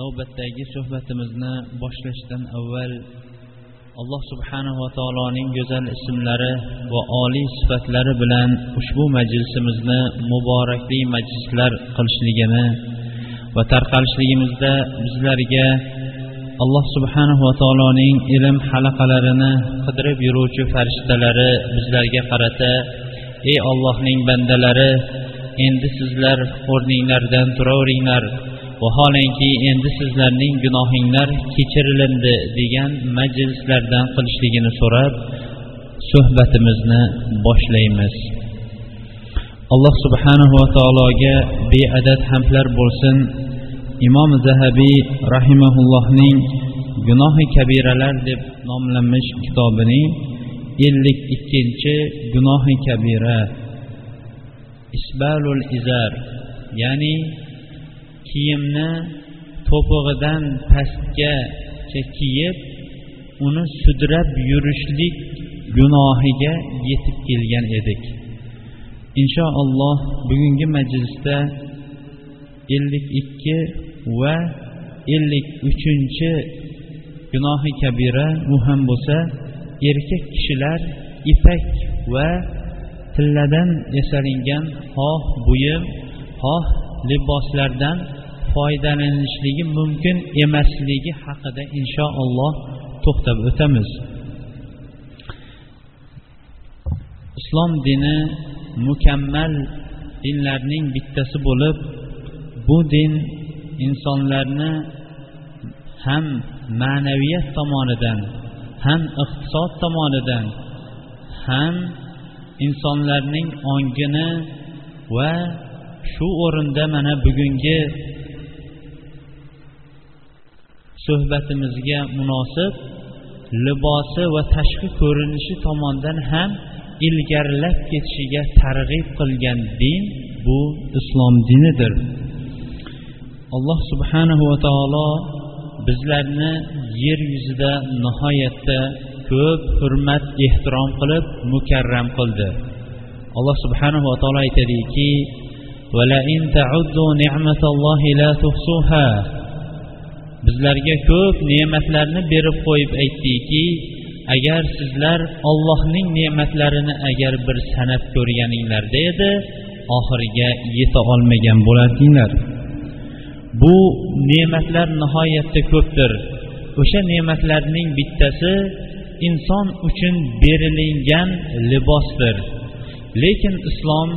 navbatdagi suhbatimizni boshlashdan avval alloh subhanava taoloning go'zal ismlari va oliy sifatlari bilan ushbu majlisimizni muborakli majlislar qilishligini va tarqalishligimizda bizlarga alloh subhanava taoloning ilm halaqalarini qidirib yuruvchi farishtalari bizlarga qarata ey ollohning bandalari endi sizlar o'rninglardan turaveringlar. Vaholanki endi sizlarning gunohinglar kechirilindi degan majlislardan qilishligini so'rab suhbatimizni boshlaymiz. Alloh subhanahu va taologa beadad hamdlar bo'lsin. Imom zahabiy rahimaullohning gunohi kabiralar deb nomlanmish kitobining ellik ikkinchi gunohi kabira isbalul izar ya'ni kiyimni to'pig'idan pastgacha kiyib uni sudrab yurishlik gunohiga yetib kelgan edik. Inshaalloh bugungi majlisda ellik ikki va ellik uchinchi gunohi kabira u ham bo'lsa erkak kishilar ipak va tilladan yasalingan xoh buyum xoh liboslardan foydalanishligi mumkin emasligi haqida inshaalloh to'xtab o'tamiz. Islom dini mukammal dinlarning bittasi bo'lib bu din insonlarni ham ma'naviyat tomonidan ham iqtisod tomonidan ham insonlarning ongini va shu o'rinda mana bugungi suhbatimizga munosib libosi va tashqi ko'rinishi tomondan ham ilgarilab ketishiga targ'ib qilgan din bu islom dinidir. Alloh subhanahu va taolo bizlarni yer yuzida nihoyatda ko'p hurmat ehtirom qilib mukarram qildi. Alloh subhanahu va taolo aytadiki bizlarga ko'p ne'matlarni berib qo'yib aytdiki agar sizlar ollohning ne'matlarini agar bir sanab ko'rganinglarda edi oxiriga yeta olmagan bo'lardinglar. Bu ne'matlar nihoyatda ko'pdir. O'sha ne'matlarning bittasi inson uchun berilingan libosdir. Lekin islom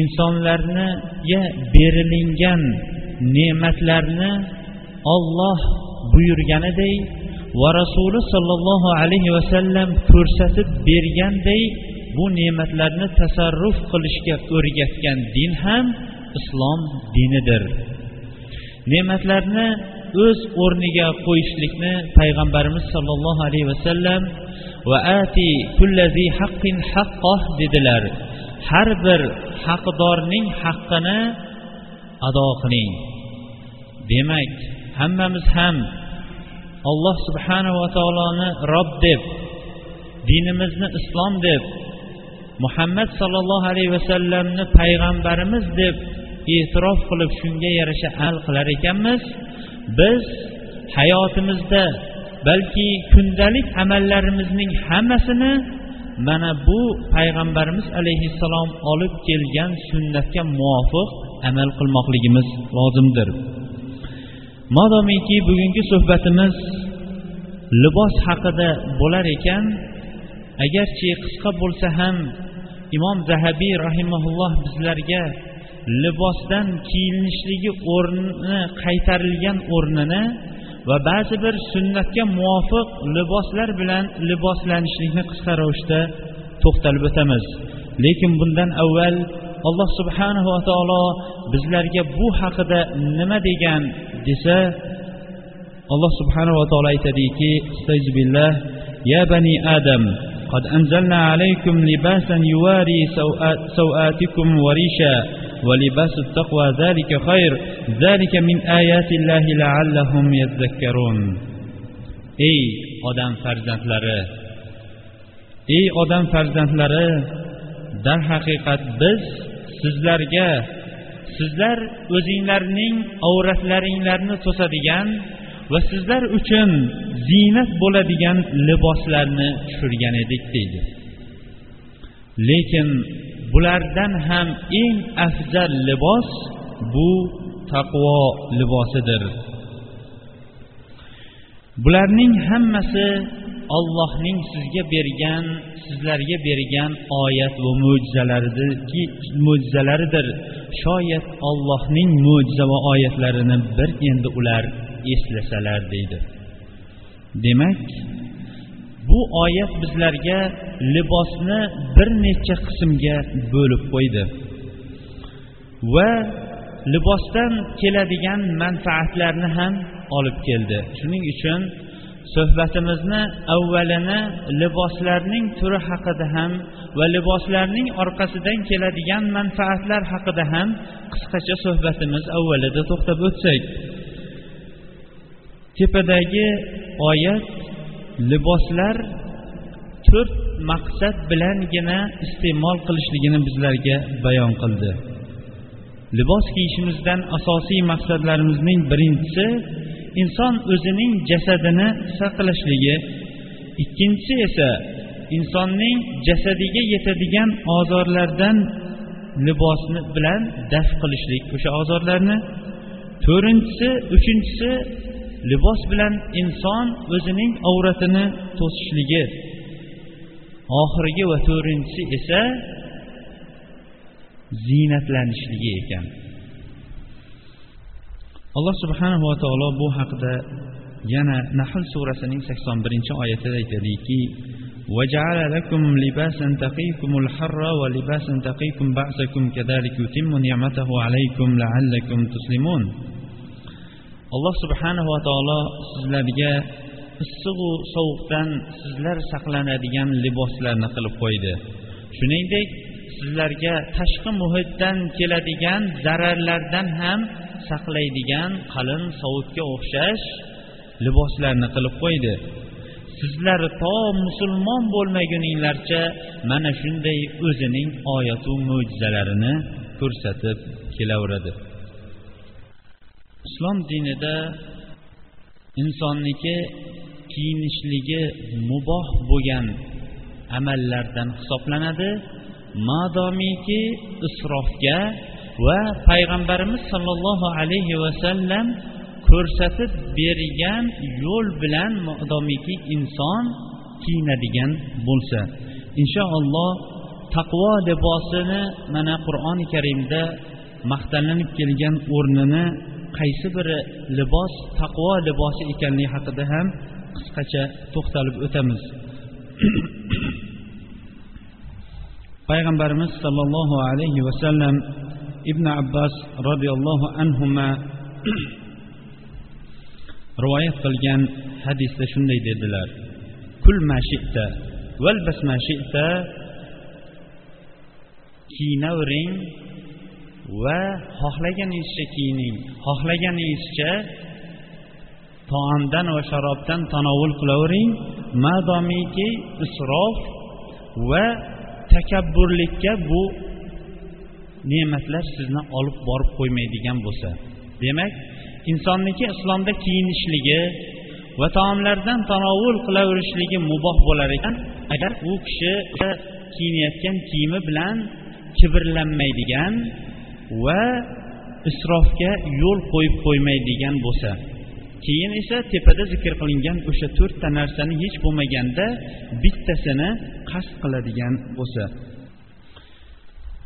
insonlarga berilingan ne'matlarni olloh buyurganiday va rasuli sollallohu alayhi vasallam ko'rsatib berganday bu ne'matlarni tasarruf qilishga o'rgatgan din ham islom dinidir. Ne'matlarni o'z o'rniga qo'yishlikni payg'ambarimiz sollallohu alayhi vasallam va ati kullazi haqqin haqqoh dedilar. Har bir haqdorning haqqini ado qiling. Demak hammamiz ham alloh subhanava taoloni rob deb dinimizni islom deb muhammad sollallohu alayhi vasallamni payg'ambarimiz deb e'tirof qilib shunga yarasha amal qilar ekanmiz. Biz hayotimizda balki kundalik amallarimizning hammasini mana bu payg'ambarimiz alayhissalom olib kelgan sunnatga muvofiq amal qilmoqligimiz lozimdir. Modomiki bugungi suhbatimiz libos haqida bo'lar ekan. Agarchi qisqa bo'lsa ham imom zahabiy rahimaulloh bizlarga libosdan kiyinishligi o'rnini qaytarilgan o'rnini va ba'zi bir sunnatga muvofiq liboslar bilan liboslanishlikni qisqa ravishda to'xtalib o'tamiz. Lekin bundan avval alloh subhanahu va taolo bizlarga bu haqida nima degan desa alloh subhanava taolo aytadiki billah يا بني آدم قد أنزلنا عليكم لباسا يواري سوآتكم وريشا ولباس التقوى ذلك خير ذلك من آيات الله لعلهم يذكرون ey odam farzandlari ey odam farzandlari darhaqiqat biz sizlarga sizlar o'zinglarning avratlaringlarni to'sadigan va sizlar uchun ziynat bo'ladigan liboslarni tushirgan edik deydi. Lekin bulardan ham eng afzal libos bu taqvo libosidir. Bularning hammasi ollohning sizga bergan sizlarga bergan oyat va mo'jizalaridir. Shoyat ollohning mo'jiza va oyatlarini bir endi ular eslasalar deydi. Demak bu oyat bizlarga libosni bir necha qismga bo'lib qo'ydi. Va libosdan keladigan manfaatlarni ham olib keldi. Shuning uchun suhbatimizni avvalini liboslarning turi haqida ham va liboslarning orqasidan keladigan manfaatlar haqida ham qisqacha suhbatimiz avvalida to'xtab o'tsak tepadagi oyat liboslar to'rt maqsad bilangina iste'mol qilishligini bizlarga bayon qildi. Libos kiyishimizdan asosiy maqsadlarimizning birinchisi inson o'zining jasadini saqlashligi ikkinchisi esa insonning jasadiga yetadigan ozorlardan libosni bilan daf qilishlik o'sha ozorlarni. To'rtinchisi uchinchisi libos bilan inson o'zining avratini to'sishligi. Oxirgi va to'rtinchisi esa ziynatlanishligi ekan. alloh subhanava taolo bu haqida yana nahl surasining sakson birinchi oyatida aytadiki وجعل لكم لباسا تقيكم الحر ولباسا تقيكم بأسكم كذلك يتم نعمته عليكم لعلكم تسلمون alloh subhanava taolo sizlarga issiqu sovuqdan sizlar saqlanadigan liboslarni qilib qo'ydi shuningdek sizlarga tashqi muhitdan keladigan zararlardan ham saqlaydigan qalin sovutga o'xshash liboslarni qilib qo'ydi. Sizlar to musulmon bo'lmaguninglarcha mana shunday o'zining oyatu mo'jizalarini ko'rsatib kelaveradi. Islom dinida insonniki kiyinishligi muboh bo'lgan amallardan hisoblanadi. Madomiki isrofga va payg'ambarimiz sollallohu alayhi vasallam ko'rsatib bergan yo'l bilan modomiki inson kiyinadigan bo'lsa. Inshaalloh taqvo libosini mana qur'oni karimda maqtanib kelgan o'rnini qaysi biri libos taqvo libosi ekanligi haqida ham qisqacha to'xtalib o'tamiz. Payg'ambarimiz sollallohu alayhi vasallam ibn abbos roziyallohu anhuma rivoyat qilgan hadisda shunday dedilar. Kul mashita valbas mashita kiyinavering va xohlaganingizcha kiyining xohlaganingizcha taomdan va sharobdan tanovul qilavering. Madomiki isrof va takabburlikka bu ne'matlar sizni olib borib qo'ymaydigan bo'lsa. Demak insonniki islomda kiyinishligi va taomlardan tanovul qilaverishligi muboh bo'lar ekan agar u kishi kiyinayotgan kiyimi bilan kibrlanmaydigan va isrofga yo'l qo'yib qo'ymaydigan bo'lsa. Keyin esa tepada zikr qilingan o'sha to'rtta narsani hech bo'lmaganda bittasini qasd qiladigan bo'lsa.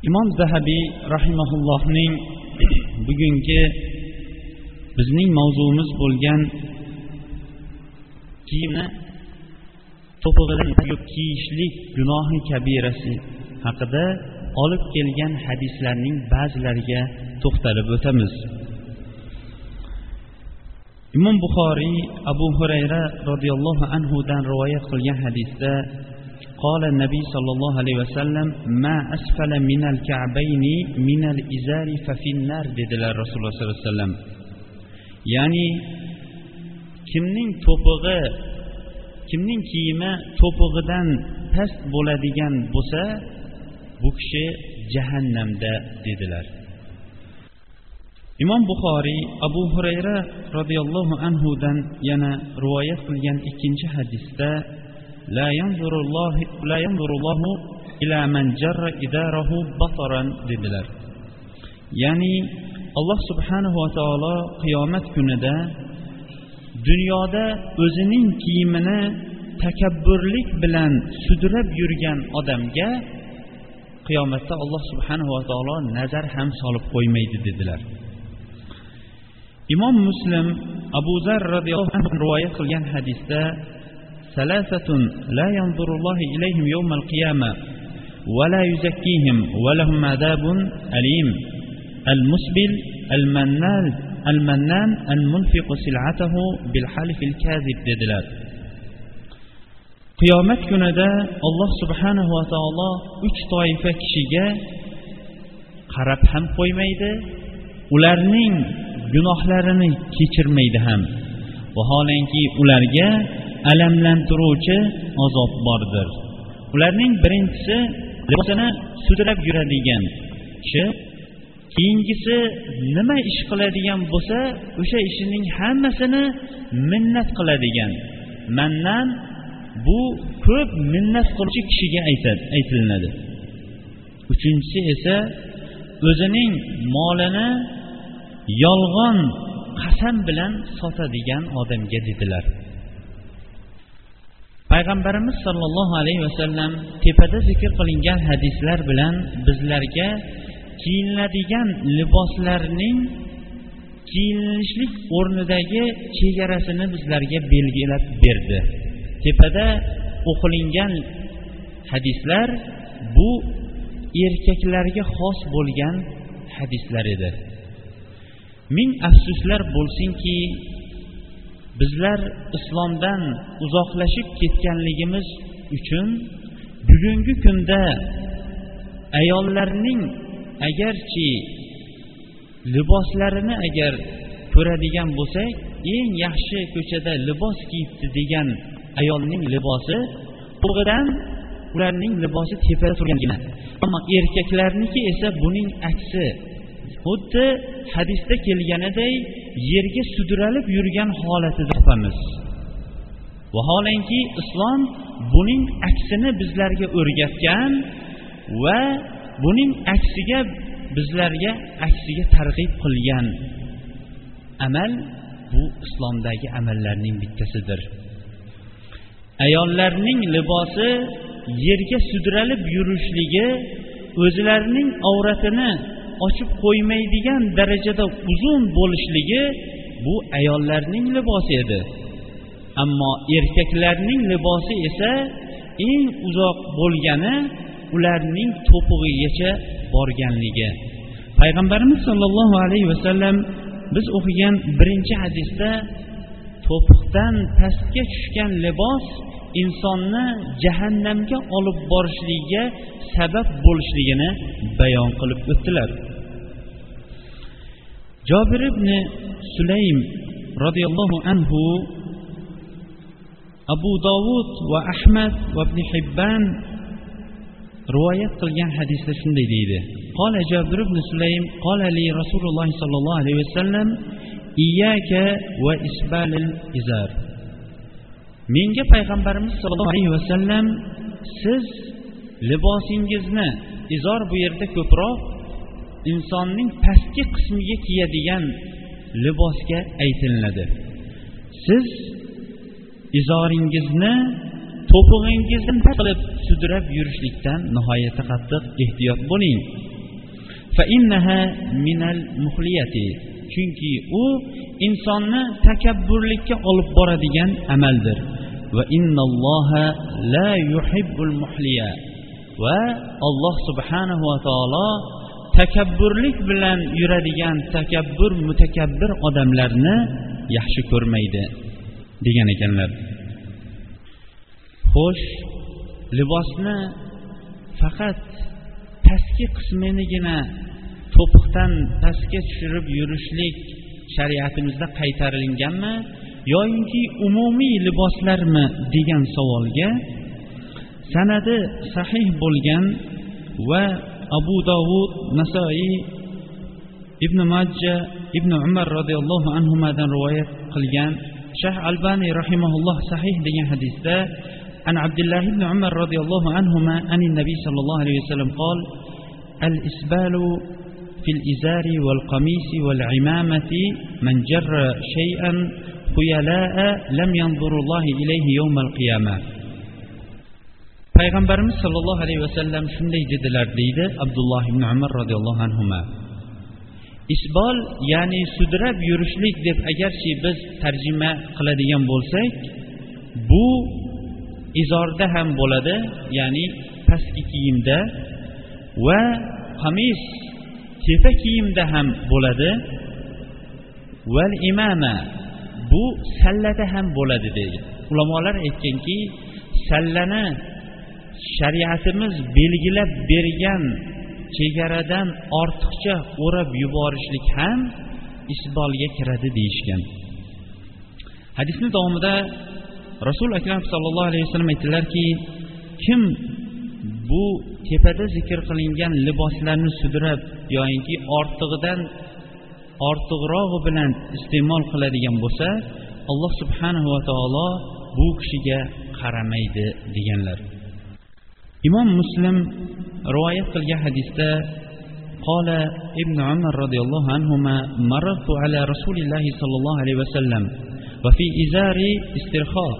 Imom zahabiy rahimaullohning bugungi bizning mavzuimiz bo'lgan kiyimni to'pig'idan kiyishlik gunohi kabirasi haqida olib kelgan hadislarning ba'zilariga to'xtalib o'tamiz. Imom buxoriy abu hurayra roziyallohu anhudan rivoyat qilgan hadisda قال النبي صلى الله عليه وسلم ما أسفل من الكعبين من الإزار ففي النار dedilar rasululloh sollallohu alayhi vasallam ya'ni kimning to'pig'i kimning kiyimi to'pig'idan past bo'ladigan bo'lsa bu kishi jahannamda dedilar imom buxoriy abu hurayra roziyallohu anhudan yana rivoyat qilgan ikkinchi hadisda لا ينظر الله لا ينظر الله إلى من جر إداره بطرا dedilar ya'ni alloh subhanahu va taolo qiyomat kunida dunyoda o'zining kiyimini takabburlik bilan sudrab yurgan odamga qiyomatda alloh subhanahu va taolo nazar ham solib qo'ymaydi dedilar imom muslim abu zar roziyallohu anhu rivoyat qilgan hadisda ثلاثة لا ينظر الله إليهم يوم القيامة ولا يزكيهم ولهم عذاب أليم المسبل المنان المنان المنفق سلعته بالحلف الكاذب dedilar qiyomat kunida alloh subhanahu va taolo uch toifa kishiga qarab ham qo'ymaydi ularning gunohlarini kechirmaydi ham vaholanki ularga alamlantiruvchi azob bordir. Ularning birinchisi libosini sudrab yuradigan kishi keyingisi nima ish qiladigan bo'lsa o'sha ishining hammasini minnat qiladigan. Mannan bu ko'p minnat qiluvchi kishiga aytilinadi. Uchinchisi esa o'zining molini yolg'on qasam bilan sotadigan odamga dedilar. Payg'ambarimiz sollallohu alayhi vasallam tepada zikr qilingan hadislar bilan bizlarga kiyiniladigan liboslarning kiyinishlik o'rnidagi chegarasini bizlarga belgilab berdi. Tepada o'qilingan hadislar bu erkaklarga xos bo'lgan hadislar edi. Ming afsuslar bo'lsinki bizlar islomdan uzoqlashib ketganligimiz uchun bugungi kunda ayollarning agarchi liboslarini agar ko'radigan bo'lsak eng yaxshi ko'chada libos kiyibdi degan ayolning libosi to'g'ridan ularning libosi tepada turgangina ammo erkaklarniki esa buning aksi xuddi hadisda kelganiday yerga sudralib yurgan holatida topamiz vaholanki islom buning aksini bizlarga o'rgatgan va buning aksiga bizlarga aksiga targ'ib qilgan amal bu islomdagi amallarning bittasidir. Ayollarning libosi yerga sudralib yurishligi o'zlarining avratini ochib qo'ymaydigan darajada uzun bo'lishligi bu ayollarning libosi edi. Ammo erkaklarning libosi esa eng uzoq bo'lgani ularning to'pig'igacha borganligi. Payg'ambarimiz sollallohu alayhi vasallam biz o'qigan birinchi hadisda to'piqdan pastga tushgan libos insonni jahannamga olib borishligiga sabab bo'lishligini bayon qilib o'tdilar. Jobir ibn sulaym roziyallohu anhu abu dovud va ahmad va ibn hibban rivoyat qilgan hadisda shunday deydi. Qola jabir ibn sulaym qolali rasululloh sollallohu alayhi vasallam iyyaka va isbalil izar. Menga payg'ambarimiz sollallohu alayhi vasallam siz libosingizni izor bu yerda ko'proq insonning pastki qismiga kiyadigan libosga aytiladi siz izoringizni to'pig'ingizni qilib sudrab yurishlikdan nihoyatda qattiq ehtiyot bo'ling. Chunki u insonni takabburlikka olib boradigan amaldir. Va innalloha la yuhibbul muhliya. Va alloh subhanahu va taolo takabburlik bilan yuradigan takabbur mutakabbir odamlarni yaxshi ko'rmaydi degan ekanlar. Xo'sh libosni faqat pastki qisminigina to'piqdan pastga tushirib yurishlik shariatimizda qaytarilganmi yoyinki umumiy liboslarmi degan savolga sanadi sahih bo'lgan va abu dovud nasoiy ibn majja ibn umar roziyallohu anhudan rivoyat qilgan shah albaniy rahimaulloh sahih degan hadisda عن عبد الله بن عمر رضي الله عنهما عن النبي صلى الله عليه وسلم قال الإسبال في الإزار والقميص والعمامة من جر شيئا lam ilayhi yawmal payg'ambarimiz sollallohu alayhi vasallam shunday dedilar deydi abdulloh ibn umar roziyallohu anhu isbol ya'ni sudrab yurishlik deb agarchi biz tarjima qiladigan bo'lsak bu izorda ham bo'ladi ya'ni pastki kiyimda va qamis tepa kiyimda ham bo'ladi. Val imama bu sallada ham bo'ladi deydi. Ulamolar aytganki sallani shariatimiz belgilab bergan chegaradan ortiqcha o'rab yuborishlik ham isbolga kiradi deyishgan. Hadisni davomida rasul akram sallallohu alayhi vasallam aytdilarki kim bu tepada zikr qilingan liboslarni sudrab yoyinki ortig'idan ortiqrog'i bilan iste'mol qiladigan bo'lsa alloh subhanahu va taolo bu kishiga qaramaydi deganlar imom muslim rivoyat qilgan hadisda قال ابن عمر رضي الله عنهما مررت على رسول الله صلى الله عليه وسلم وفي إزاري استرخاء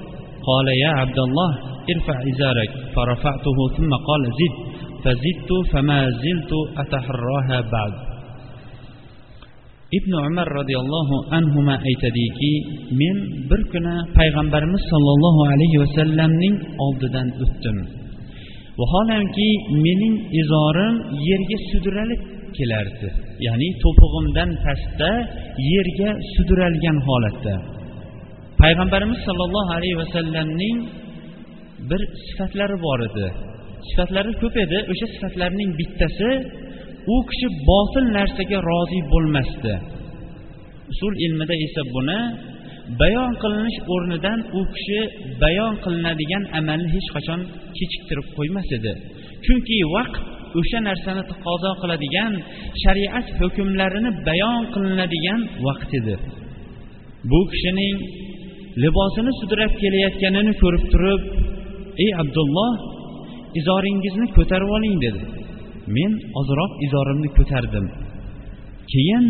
قال يا عبد الله ارفع إزارك فرفعته ثم قال زد فزدت فما زلت أتحراها بعد ibn umar roziyallohu anhuma aytadiki men bir kuni payg'ambarimiz sollallohu alayhi vasallamning oldidan o'tdim. Vaholanki mening izorim yerga sudralib kelardi ya'ni to'pig'imdan pastda yerga sudralgan holatda. Payg'ambarimiz sollallohu alayhi vasallamning bir sifatlari bor edi. Sifatlari ko'p edi o'sha sifatlarning bittasi u kishi botil narsaga rozi bo'lmasdi. Usul ilmida esa buni bayon qilinish o'rnidan u kishi bayon qilinadigan amalni hech qachon kechiktirib qo'ymas edi. Chunki vaqt o'sha narsani taqozo qiladigan shariat hukmlarini bayon qilinadigan vaqt edi. Bu kishining libosini sudrab kelayotganini ko'rib turib ey abdulloh izoringizni ko'tarib oling dedi. Men ozroq izorimni ko'tardim. Keyin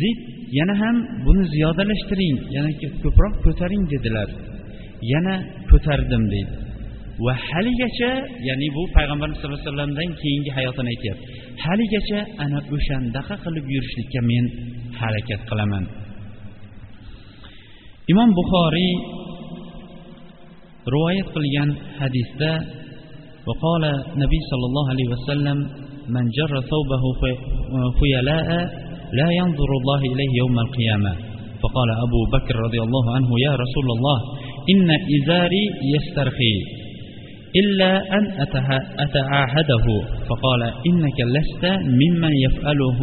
zid yana ham buni ziyodalashtiring yana ko'proq ko'taring dedilar. Yana ko'tardim deydi. Va haligacha ya'ni bu payg'ambarimiz sallallohu alayhi vasallamdan keyingi hayotini aytyapti. Haligacha ana o'shandaqa qilib yurishlikka men harakat qilaman. Imom buxoriy rivoyat qilgan hadisda وقال النبي صلى الله عليه وسلم من جر ثوبه خيلاء لا ينظر الله إليه يوم القيامة. فقال أبو بكر رضي الله عنه يا رسول الله إن إزاري يسترخي إلا أن أتعاهده. فقال إنك لست ممن يفعله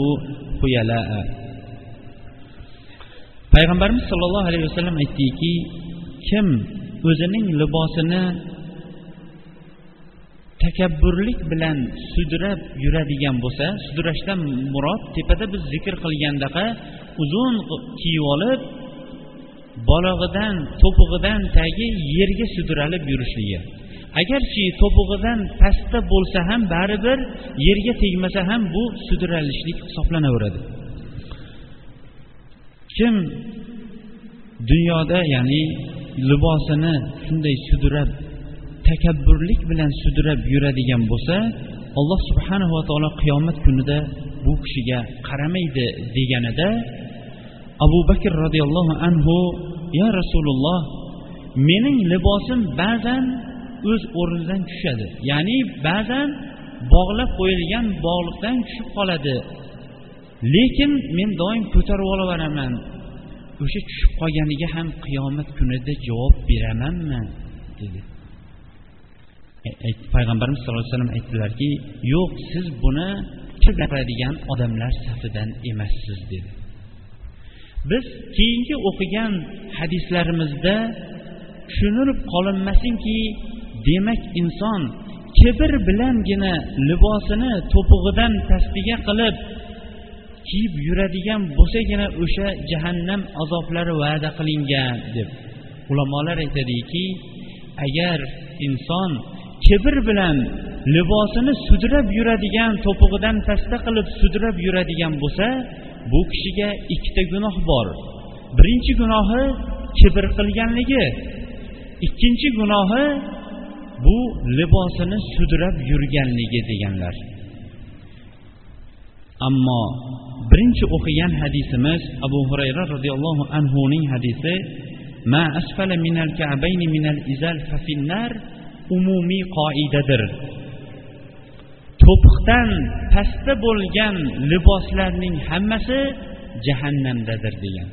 خيلاء payg'ambarimiz sollallohu alayhi vasallam aytdiki kim o'zining libosini takabburlik bilan sudrab yuradigan bo'lsa sudrashdan murod tepada biz zikr qilgandaqa uzun kiyib olib bolog'idan to'pig'idan tagi yerga sudralib yurishligi. Agarchi to'pig'idan pastda bo'lsa ham baribir yerga tegmasa ham bu sudralishlik hisoblanaveradi. Kim dunyoda ya'ni libosini shunday sudrab takabburlik bilan sudrab yuradigan bo'lsa alloh subhanahu va taolo qiyomat kunida bu kishiga qaramaydi deganida abu bakr roziyallohu anhu ya rasululloh mening libosim ba'zan o'z o'rnidan tushadi ya'ni ba'zan bog'lab qo'yilgan bog'liqdan tushib qoladi. Lekin men doim ko'tarib olaveraman o'sha tushib qolganiga ham qiyomat kunida javob beramanmi? dedi. Payg'ambarimiz sallallohu alayhi vasallam aytdilarki yo'q siz buni gapiradigan odamlar safidan emassiz dedi. Biz keyingi o'qigan hadislarimizda tushunilib qolinmasinki demak inson kibr bilangina libosini to'pig'idan pastiga qilib kiyib yuradigan bo'lsagina o'sha jahannam azoblari va'da qilingan deb ulamolar aytadiki agar inson kibr bilan libosini sudrab yuradigan to'pig'idan pastda qilib sudrab yuradigan bo'lsa bu kishiga ikkita gunoh bor. Birinchi gunohi kibr qilganligi. Ikkinchi gunohi bu libosini sudrab yurganligi deganlar. Ammo birinchi o'qigan hadisimiz abu hurayra roziyallohu anhuning hadisi ma asfala minal ka'bayni minal izal fafinnar umumiy qoidadir. To'piqdan pastda bo'lgan liboslarning hammasi jahannamdadir degan.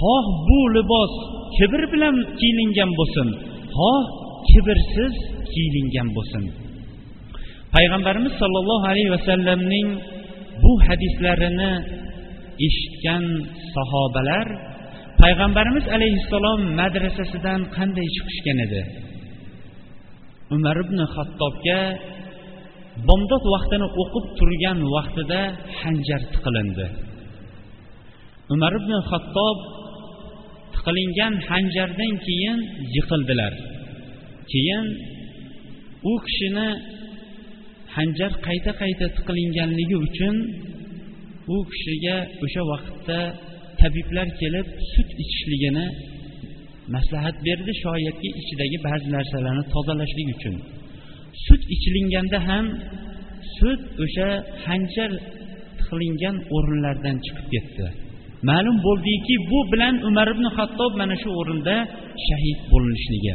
Xoh bu libos kibr bilan kiyilingan bo'lsin. Xoh kibrsiz kiyilingan bo'lsin. Payg'ambarimiz sollallohu alayhi vasallamning bu hadislarini eshitgan sahobalar payg'ambarimiz alayhissalom madrasasidan qanday chiqishgan edi? Umar ibn xattobga bomdod vaqtini o'qib turgan vaqtida hanjar tiqilindi. Umar ibn xattob tiqilingan hanjardan keyin yiqildilar. Keyin u kishini hanjar qayta qayta tiqilinganligi uchun u kishiga o'sha vaqtda tabiblar kelib sut ichishligini maslahat berdi shoyatki ichidagi ba'zi narsalarni tozalashlik uchun. Sut ichilinganda ham sut o'sha hanjar qilingan o'rinlardan chiqib ketdi. Ma'lum bo'ldiki bu bilan umar ibn hattob mana shu o'rinda shahid bo'linishligi.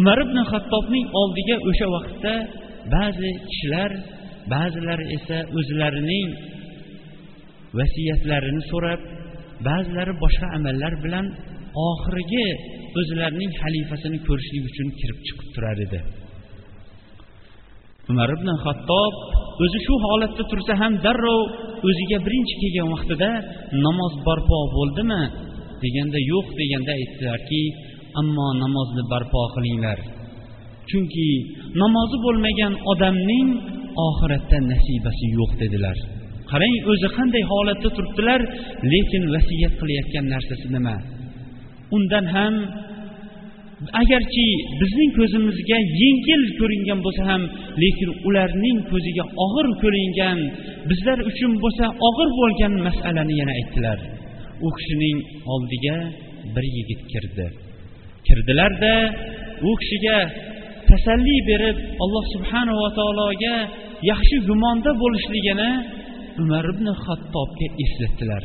Umar ibn hattobning oldiga o'sha vaqtda ba'zi kishilar ba'zilari esa o'zlarining vasiyatlarini so'rab ba'zilari boshqa amallar bilan oxirgi o'zlarining xalifasini ko'rishlik uchun kirib chiqib turar edi. Umar ibn hattob o'zi shu holatda tursa ham darrov o'ziga birinchi kelgan vaqtida namoz barpo bo'ldimi? deganda yo'q deganda aytdilarki ammo namozni barpo qilinglar. Chunki namozi bo'lmagan odamning oxiratda nasibasi yo'q dedilar. Qarang o'zi qanday holatda turibdilar lekin vasiyat qilayotgan narsasi nima? Undan ham agarchi bizning ko'zimizga yengil ko'ringan bo'lsa ham lekin ularning ko'ziga og'ir ko'ringan bizlar uchun bo'lsa og'ir bo'lgan masalani yana aytdilar. U kishining oldiga bir yigit kirdi. Kirdilarda u kishiga tasalli berib alloh subhanava taologa yaxshi gumonda bo'lishligini umar ibn hattobga eslatdilar.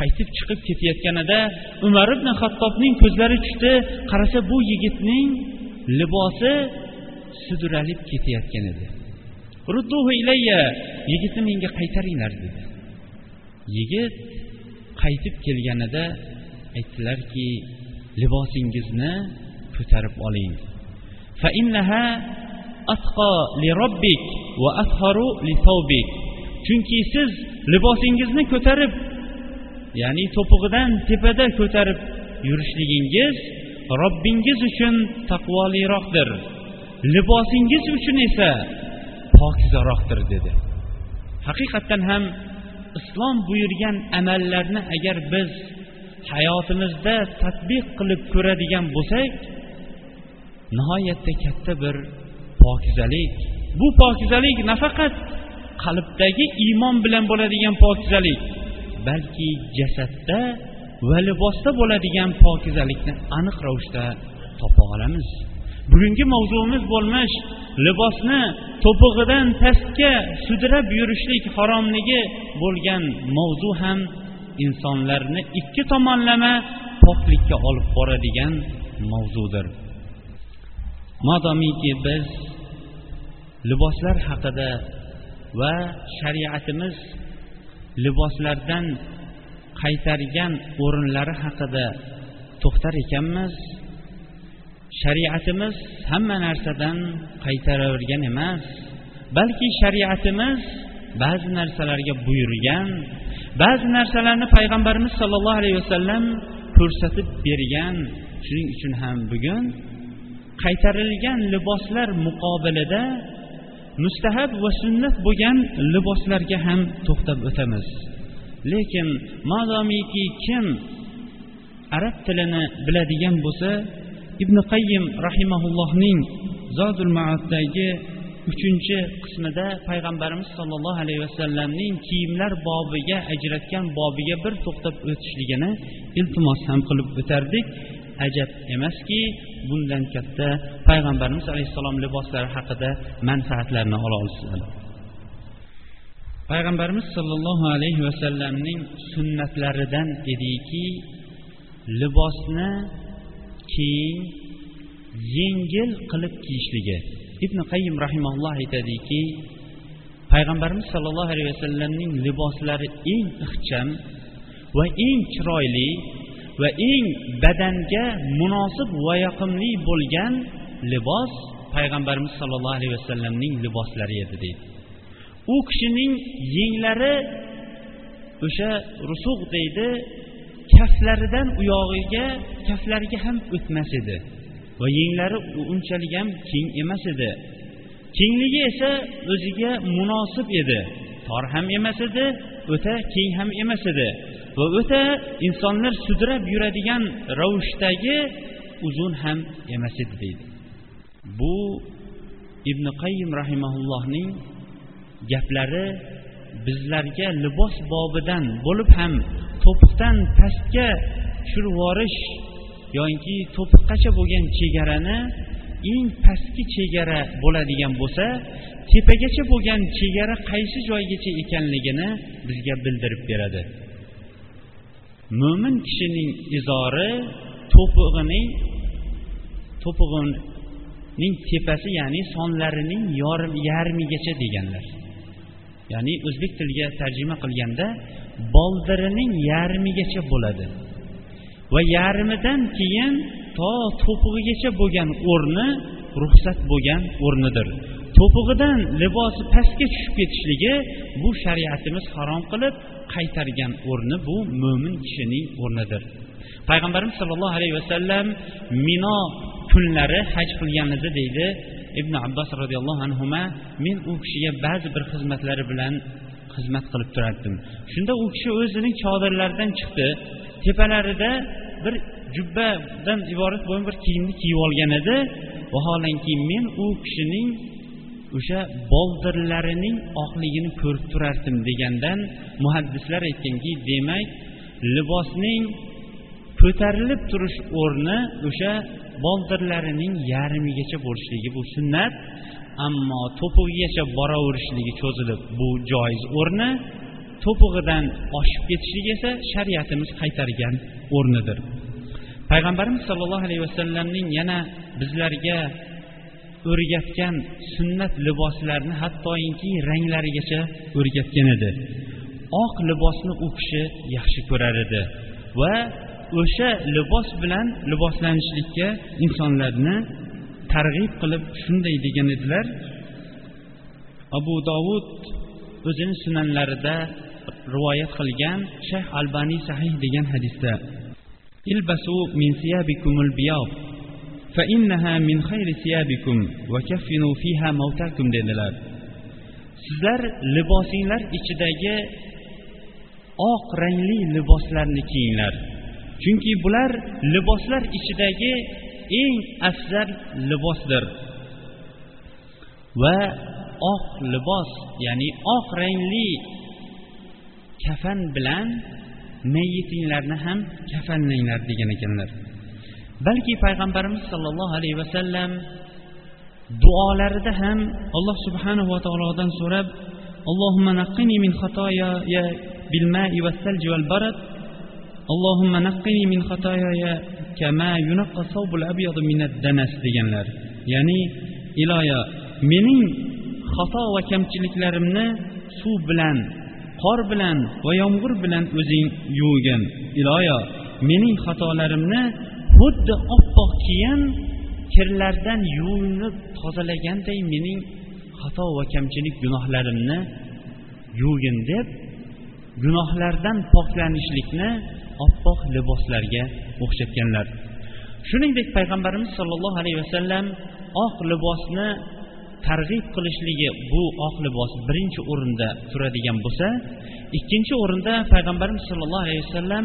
Qaytib chiqib ketayotganida umar ibn hattobning ko'zlari tushdi. Qarasa bu yigitning libosi sudralib ketayotgan edi. Rudduhu ilayya yigitni menga qaytaringlar dedi. Yigit qaytib kelganida aytdilarki libosingizni ko'tarib oling. Chunki siz libosingizni ko'tarib ya'ni to'pig'idan tepada ko'tarib yurishligingiz robbingiz uchun taqvoliroqdir. Libosingiz uchun esa pokizaroqdir dedi. Haqiqatdan ham islom buyurgan amallarni agar biz hayotimizda tadbiq qilib ko'radigan bo'lsak nihoyatda katta bir pokizalik. Bu pokizalik nafaqat qalbdagi iymon bilan bo'ladigan pokizalik. Balki jasadda va libosda bo'ladigan pokizalikni aniq ravishda topa olamiz. Bugungi mavzuimiz bo'lmish libosni to'pig'idan pastga sudrab yurishlik haromligi bo'lgan mavzu ham insonlarni ikki tomonlama poklikka olib boradigan mavzudir. Modomiki biz liboslar haqida va shariatimiz liboslardan qaytargan o'rinlari haqida to'xtar ekanmiz. Shariatimiz hamma narsadan qaytaravergan emas balki shariatimiz ba'zi narsalarga buyurgan ba'zi narsalarni payg'ambarimiz sollallohu alayhi vasallam ko'rsatib bergan. Shuning uchun ham bugun qaytarilgan liboslar muqobilida mustahab va sunnat bo'lgan liboslarga ham to'xtab o'tamiz. Lekin madomiki kim arab tilini biladigan bo'lsa ibn qayyim rahimaullohning zodul maaddagi uchinchi qismida payg'ambarimiz sollallohu alayhi vasallamning kiyimlar bobiga ajratgan bobiga bir to'xtab o'tishligini iltimos ham qilib o'tardik. Ajab emaski bundan katta payg'ambarimiz alayhissalom liboslari haqida manfaatlarni ola olsalar payg'ambarimiz sollallohu alayhi vasallamning sunnatlaridan ediki libosni keng yengil qilib kiyishligi. Ibn qayyim rahimalloh aytadiki payg'ambarimiz sollallohu alayhi vasallamning liboslari eng ixcham va eng chiroyli va eng badanga munosib va yoqimli bo'lgan libos payg'ambarimiz sollallohu alayhi vasallamning liboslari edi deydi. U kishining yenglari o'sha rusug' deydi kaflaridan u yog'iga kaflariga ham o'tmas edi va yenglari unchalik ham keng emas edi. Kengligi esa o'ziga munosib edi tor ham emas edi o'ta keng ham emas edi. Va o'ta insonlar sudrab yuradigan ravishdagi uzun ham emas edi deydi. Bu ibn qayim rahimaullohning gaplari bizlarga libos bobidan bo'lib ham to'piqdan pastga tushirib yuborish yoki to'piqqacha bo'lgan chegarani eng pastki chegara bo'ladigan bo'lsa tepagacha bo'lgan chegara qaysi joygacha ekanligini bizga bildirib beradi. Mo'min kishining izori to'pig'ining to'pig'ining tepasi ya'ni sonlarining yarim yarmigacha deganlar. Ya'ni o'zbek tiliga tarjima qilganda boldirining yarmigacha bo'ladi. Va yarmidan keyin to to'pig'igacha bo'lgan o'rni ruxsat bo'lgan o'rnidir. To'pig'idan libosi pastga tushib ketishligi bu shariatimiz harom qilib qaytargan o'rni bu mo'min kishining o'rnidir. Payg'ambarimiz sollallohu alayhi vasallam mino kunlari haj qilganida deydi ibn abbos roziyallohu anhu men u kishiga ba'zi bir xizmatlari bilan xizmat qilib turardim. Shunda u kishi o'zining chodirlaridan chiqdi. Tepalarida bir jubbadan iborat bo'lgan bir kiyimni kiyib olgan edi. Vaholanki men u kishining o'sha boldirlarining oqligini ko'rib turardim degandan muhaddislar aytganki demak libosning ko'tarilib turish o'rni o'sha boldirlarining yarmigacha bo'lishligi bu sunnat ammo to'pig'igacha boraverishligi cho'zilib bu joiz o'rni to'pig'idan oshib ketishligi esa shariatimiz qaytargan o'rnidir. Payg'ambarimiz sollallohu alayhi vasallamning yana bizlarga o'rgatgan sunnat liboslarni hattoki ranglarigacha o'rgatgan edi. Oq libosni u kishi yaxshi ko'rar edi va o'sha libos bilan liboslanishlikka insonlarni targ'ib qilib shunday degan edilar. Abu dovud o'zini sunanlarida rivoyat qilgan shayx albaniy sahih degan hadisda ilbasu min siyabikumul biyab fa innaha min khayri siyabikum va kaffinu dedilar. Sizlar libosinglar ichidagi oq rangli liboslarni kiyinglar. Chunki bular liboslar ichidagi eng afzal libosdir. Va oq libos ya'ni oq rangli kafan bilan mayyitinglarni ham kafanlanglar degan ekanlar. balki payg'ambarimiz sollallohu alayhi vasallam duolarida ham alloh subhanahu va taolodan so'rab اللهم نقني من خطاياي بالماء والثلج والبرد اللهم نقني من خطاياي كما ينقى الثوب الأبيض من الدنس deganlar ya'ni iloyo mening xato va kamchiliklarimni suv bilan qor bilan va yomg'ir bilan o'zing yuvgin iloyo mening xatolarimni xuddi oppoq kiyim kirlardan yuvinib tozalaganday mening xato va kamchilik gunohlarimni yuvgin deb gunohlardan poklanishlikni oppoq liboslarga o'xshatganlar. Shuningdek payg'ambarimiz sollallohu alayhi vasallam oq libosni targ'ib qilishligi bu oq libos birinchi o'rinda turadigan bo'lsa ikkinchi o'rinda payg'ambarimiz sollallohu alayhi vasallam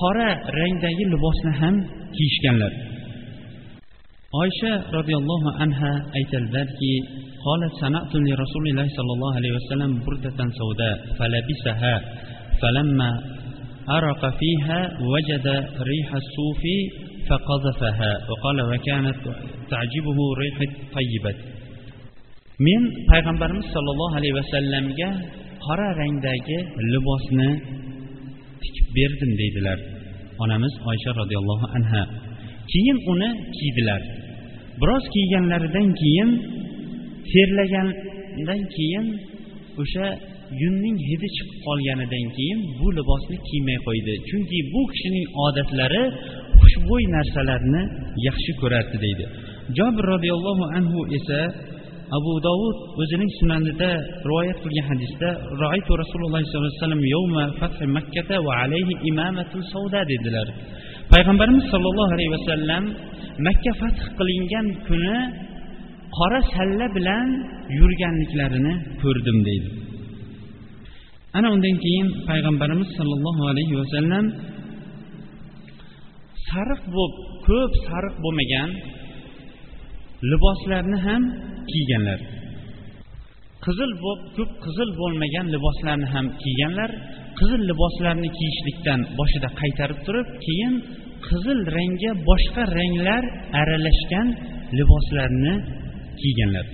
qora rangdagi libosni ham kiyishganlar oysha roziyallohu anha aytadilarki قالت صنعت لرسول الله صلى الله عليه وسلم بردة سوداء فلبسها فلما أرق فيها وجد ريح الصوف فقذفها وقال وكانت تعجبه ريح طيبة men payg'ambarimiz sollallohu alayhi vasallamga qora rangdagi libosni tikib berdim deydilar. Onamiz oysha roziyallohu anha keyin uni kiydilar. Biroz kiyganlaridan keyin terlagandan keyin o'sha yunning hidi chiqib qolganidan keyin bu libosni kiymay qo'ydi. Chunki bu kishining odatlari xushbo'y narsalarni yaxshi ko'rardi deydi. Jobir roziyallohu anhu esa abu dovud o'zining sunanida rivoyat qilgan hadisda roitu rasululloh sollallohu alayhi vasallam fathi makkata va alayhi imamatun savda dedilar. Payg'ambarimiz sollallohu alayhi vasallam makka fath qilingan kuni qora salla bilan yurganliklarini ko'rdim deydi. Ana undan keyin payg'ambarimiz sollallohu alayhi vasallam sariq bo'lib ko'p sariq bo'lmagan liboslarni ham kiyganlar. Qizil ko'p qizil bo'lmagan liboslarni ham kiyganlar qizil liboslarni kiyishlikdan boshida qaytarib turib keyin qizil rangga boshqa ranglar aralashgan liboslarni kiyganlar.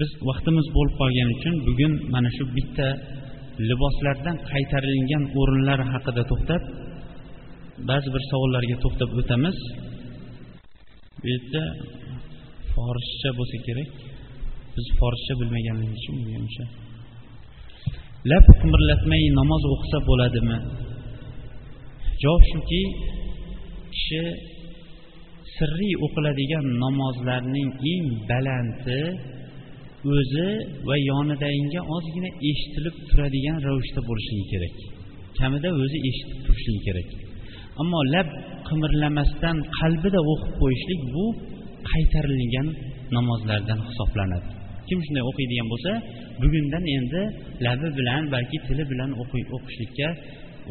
Biz vaqtimiz bo'lib qolgani uchun bugun mana shu bitta liboslardan qaytarilgan o'rinlar haqida to'xtab ba'zi bir savollarga to'xtab o'tamiz. Bu yerda forscha bo'lsa kerak. Biz forscha bilmaganligimiz uchun menimcha lab qimirlatmay namoz o'qisa bo'ladimi? Javob shuki kishi sirriy o'qiladigan namozlarning eng balandi o'zi va yonidagiga ozgina eshitilib turadigan ravishda bo'lishligi kerak. Kamida o'zi eshitib turishligi kerak. Ammo lab qimirlamasdan qalbida o'qib qo'yishlik bu qaytarilgan namozlardan hisoblanadi. Kim shunday o'qiydigan bo'lsa bugundan endi labi bilan balki tili bilan o'qishlikka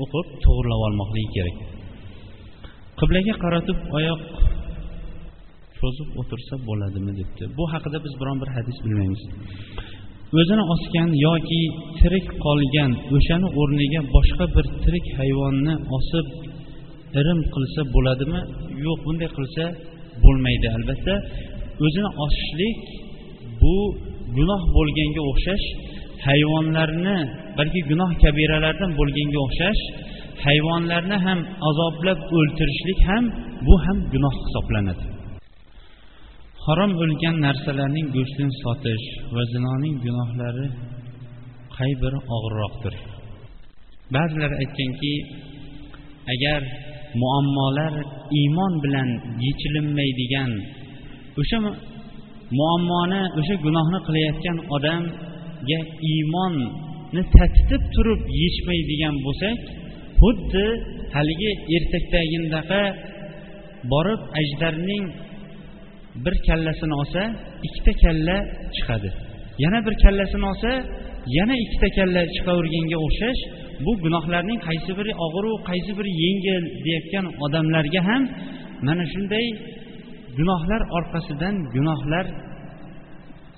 o'qib to'g'irlab olmoqligi kerak. Qiblaga qaratib oyoq cho'zib o'tirsa bo'ladimi debdi. Bu haqida biz biron bir hadis bilmaymiz. O'zini osgan yoki tirik qolgan o'shani o'rniga boshqa bir tirik hayvonni osib irim qilsa bo'ladimi? Yo'q bunday qilsa bo'lmaydi albatta. O'zini osishlik bu gunoh bo'lganga o'xshash hayvonlarni balki gunoh kabiralardan bo'lganga o'xshash hayvonlarni ham azoblab o'ltirishlik ham bu ham gunoh hisoblanadi. Harom o'lgan narsalarning go'shtini sotish va zinoning gunohlari qay biri og'irroqdir. Ba'zilar aytganki agar muammolar iymon bilan yechilinmaydigan. O'sha muammoni o'sha gunohni qilayotgan odamga iymonni tatitib turib yechmaydigan bo'lsak xuddi haligi ertakdagindaqa borib ajdarning bir kallasini olsa ikkita kalla chiqadi. Yana bir kallasini olsa yana ikkita kalla chiqaverganga o'xshash bu gunohlarning qaysi biri og'iru qaysi biri yengil deyotgan odamlarga ham mana shunday gunohlar orqasidan gunohlar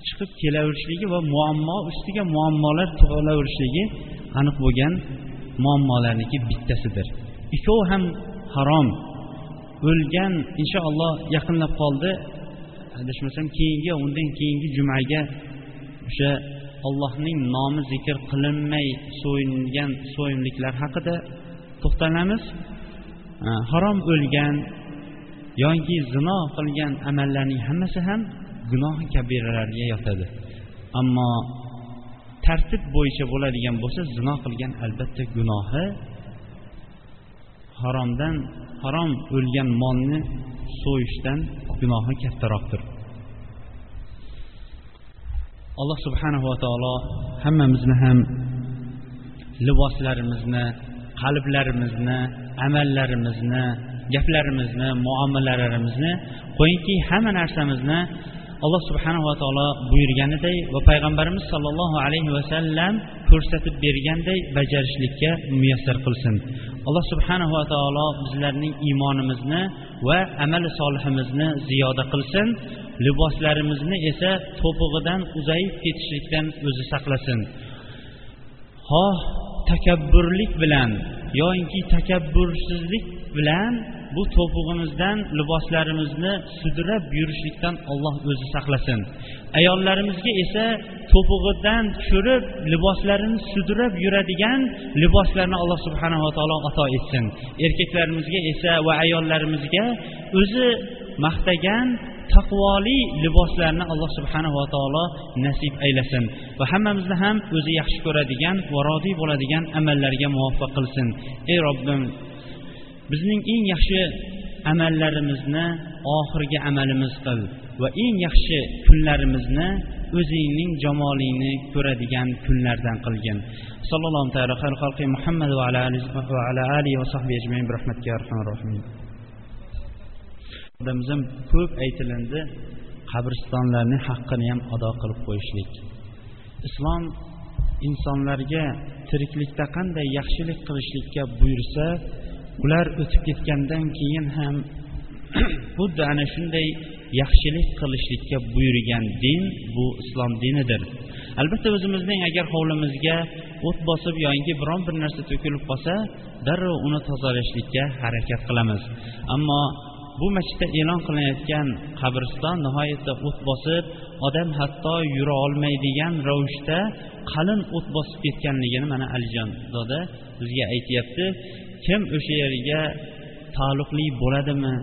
chiqib kelaverishligi va muammo ustiga muammolar tug'ilaverishligi aniq bo'lgan muammolarniki bittasidir. Ikkovi ham harom. O'lgan inshaalloh yaqinlab qoldi. Adashmasam keyingi undan keyingi jumaga o'sha allohning nomi zikr qilinmay so'yingan so'yimliklar haqida to'xtalamiz. Harom o'lgan yoki zino qilgan amallarning hammasi ham gunohi kabiralarga yotadi. Ammo tartib bo'yicha bo'ladigan bo'lsa zino qilgan albatta gunohi haromdan harom o'lgan molni so'yishdan gunohi kattaroqdir. Alloh subhanahu va taolo hammamizni ham liboslarimizni qalblarimizni amallarimizni gaplarimizni muomalalarimizni qo'yingki hamma narsamizni alloh subhanava taolo buyurganiday va payg'ambarimiz sollallohu alayhi vasallam ko'rsatib berganday bajarishlikka muyassar qilsin. Alloh subhanava taolo bizlarning iymonimizni va amali solihimizni ziyoda qilsin. Liboslarimizni esa to'pig'idan uzayib ketishlikdan o'zi saqlasin. Xoh takabburlik bilan yoinki takabbursizlik bilan bu to'pig'imizdan liboslarimizni sudrab yurishlikdan olloh o'zi saqlasin. Ayollarimizga esa to'pig'idan tushirib liboslarini sudrab yuradigan liboslarni alloh subhanava taolo ato etsin. Erkaklarimizga esa va ayollarimizga o'zi maqtagan taqvoli liboslarni alloh subhanava taolo nasib aylasin va hammamizni ham o'zi yaxshi ko'radigan va rodiy bo'ladigan amallarga muvaffaq qilsin. Ey robbim bizning eng yaxshi amallarimizni oxirgi amalimiz qil va eng yaxshi kunlarimizni o'zingning jamolingni ko'radigan kunlardan qilgin. Sallallohu taala muhammad va ala alihi va sahbihi ajmain bi rahmatika arhamar rohimin. Ham ko'p aytilindi qabristonlarni haqqini ham ado qilib qo'yishlik. Islom insonlarga tiriklikda qanday yaxshilik qilishlikka buyursa ular o'tib ketgandan keyin ham xuddi ana shunday yaxshilik qilishlikka buyurgan din bu islom dinidir. Albatta o'zimizning agar hovlimizga o't bosib yoki biron bir narsa to'kilib qolsa darrov uni tozalashlikka harakat qilamiz. Ammo bu masjidda e'lon qilinayotgan qabriston nihoyatda o't bosib odam hatto yura olmaydigan ravishda qalin o't bosib ketganligini mana alijon doda bizga aytyapti. Kim o'sha yerga taalluqli bo'ladimi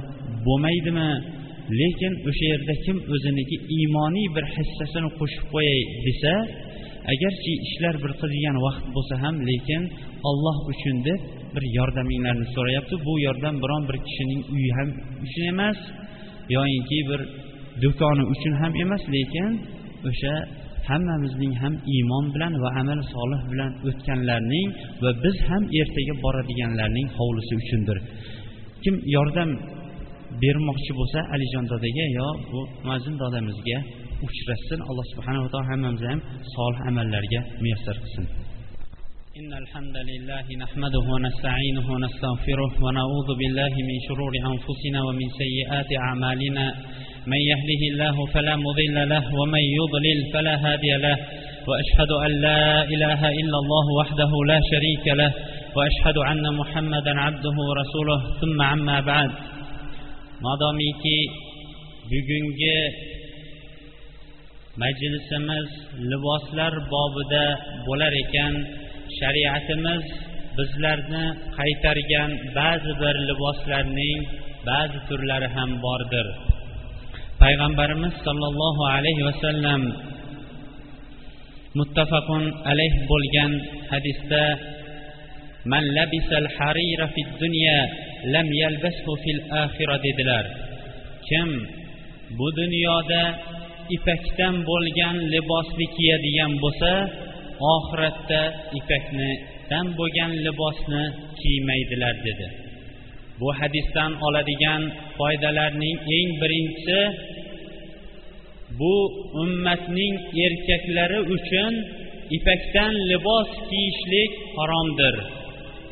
bo'lmaydimi lekin o'sha yerda kim o'ziniki iymoniy bir hissasini qo'shib qo'yay desa agarchi ishlar bir qizigan vaqt bo'lsa ham lekin olloh uchun deb bir yordaminglarni so'rayapti. Bu yordam biron bir kishining uyi ham uchun emas yoyinki bir do'koni uchun ham emas lekin o'sha hammamizning ham iymon bilan va amal solih bilan o'tganlarning va biz ham ertaga boradiganlarning hovlisi uchundir. Kim yordam bermoqchi bo'lsa alijon dodaga yo bu mazin dodamizga uchrashsin. Alloh subhanava taolo hammamizni ham solih amallarga muyassar qilsin. إن الحمد لله نحمده ونستعينه ونستغفره ونعوذ بالله من شرور أنفسنا ومن سيئات أعمالنا. من يهده الله فلا مضل له ومن يضلل فلا هادي له. وأشهد أن لا إله إلا الله وحده لا شريك له. وأشهد أن محمدا عبده ورسوله. ثم عما بعد. modomiki bugungi majlisimiz liboslar bobida bo'lar ekan. Shariatimiz bizlarni qaytargan ba'zi bir liboslarning ba'zi turlari ham bordir. Payg'ambarimiz sollallohu alayhi vasallam muttafaqun alayh bo'lgan hadisda man labisal harira fid dunya lam yalbashu fil axira dedilar. Kim bu dunyoda ipakdan bo'lgan libosni kiyadigan bo'lsa oxiratda ipaknidan bo'lgan libosni kiymaydilar dedi. Bu hadisdan oladigan foydalarning eng birinchisi bu ummatning erkaklari uchun ipakdan libos kiyishlik haromdir.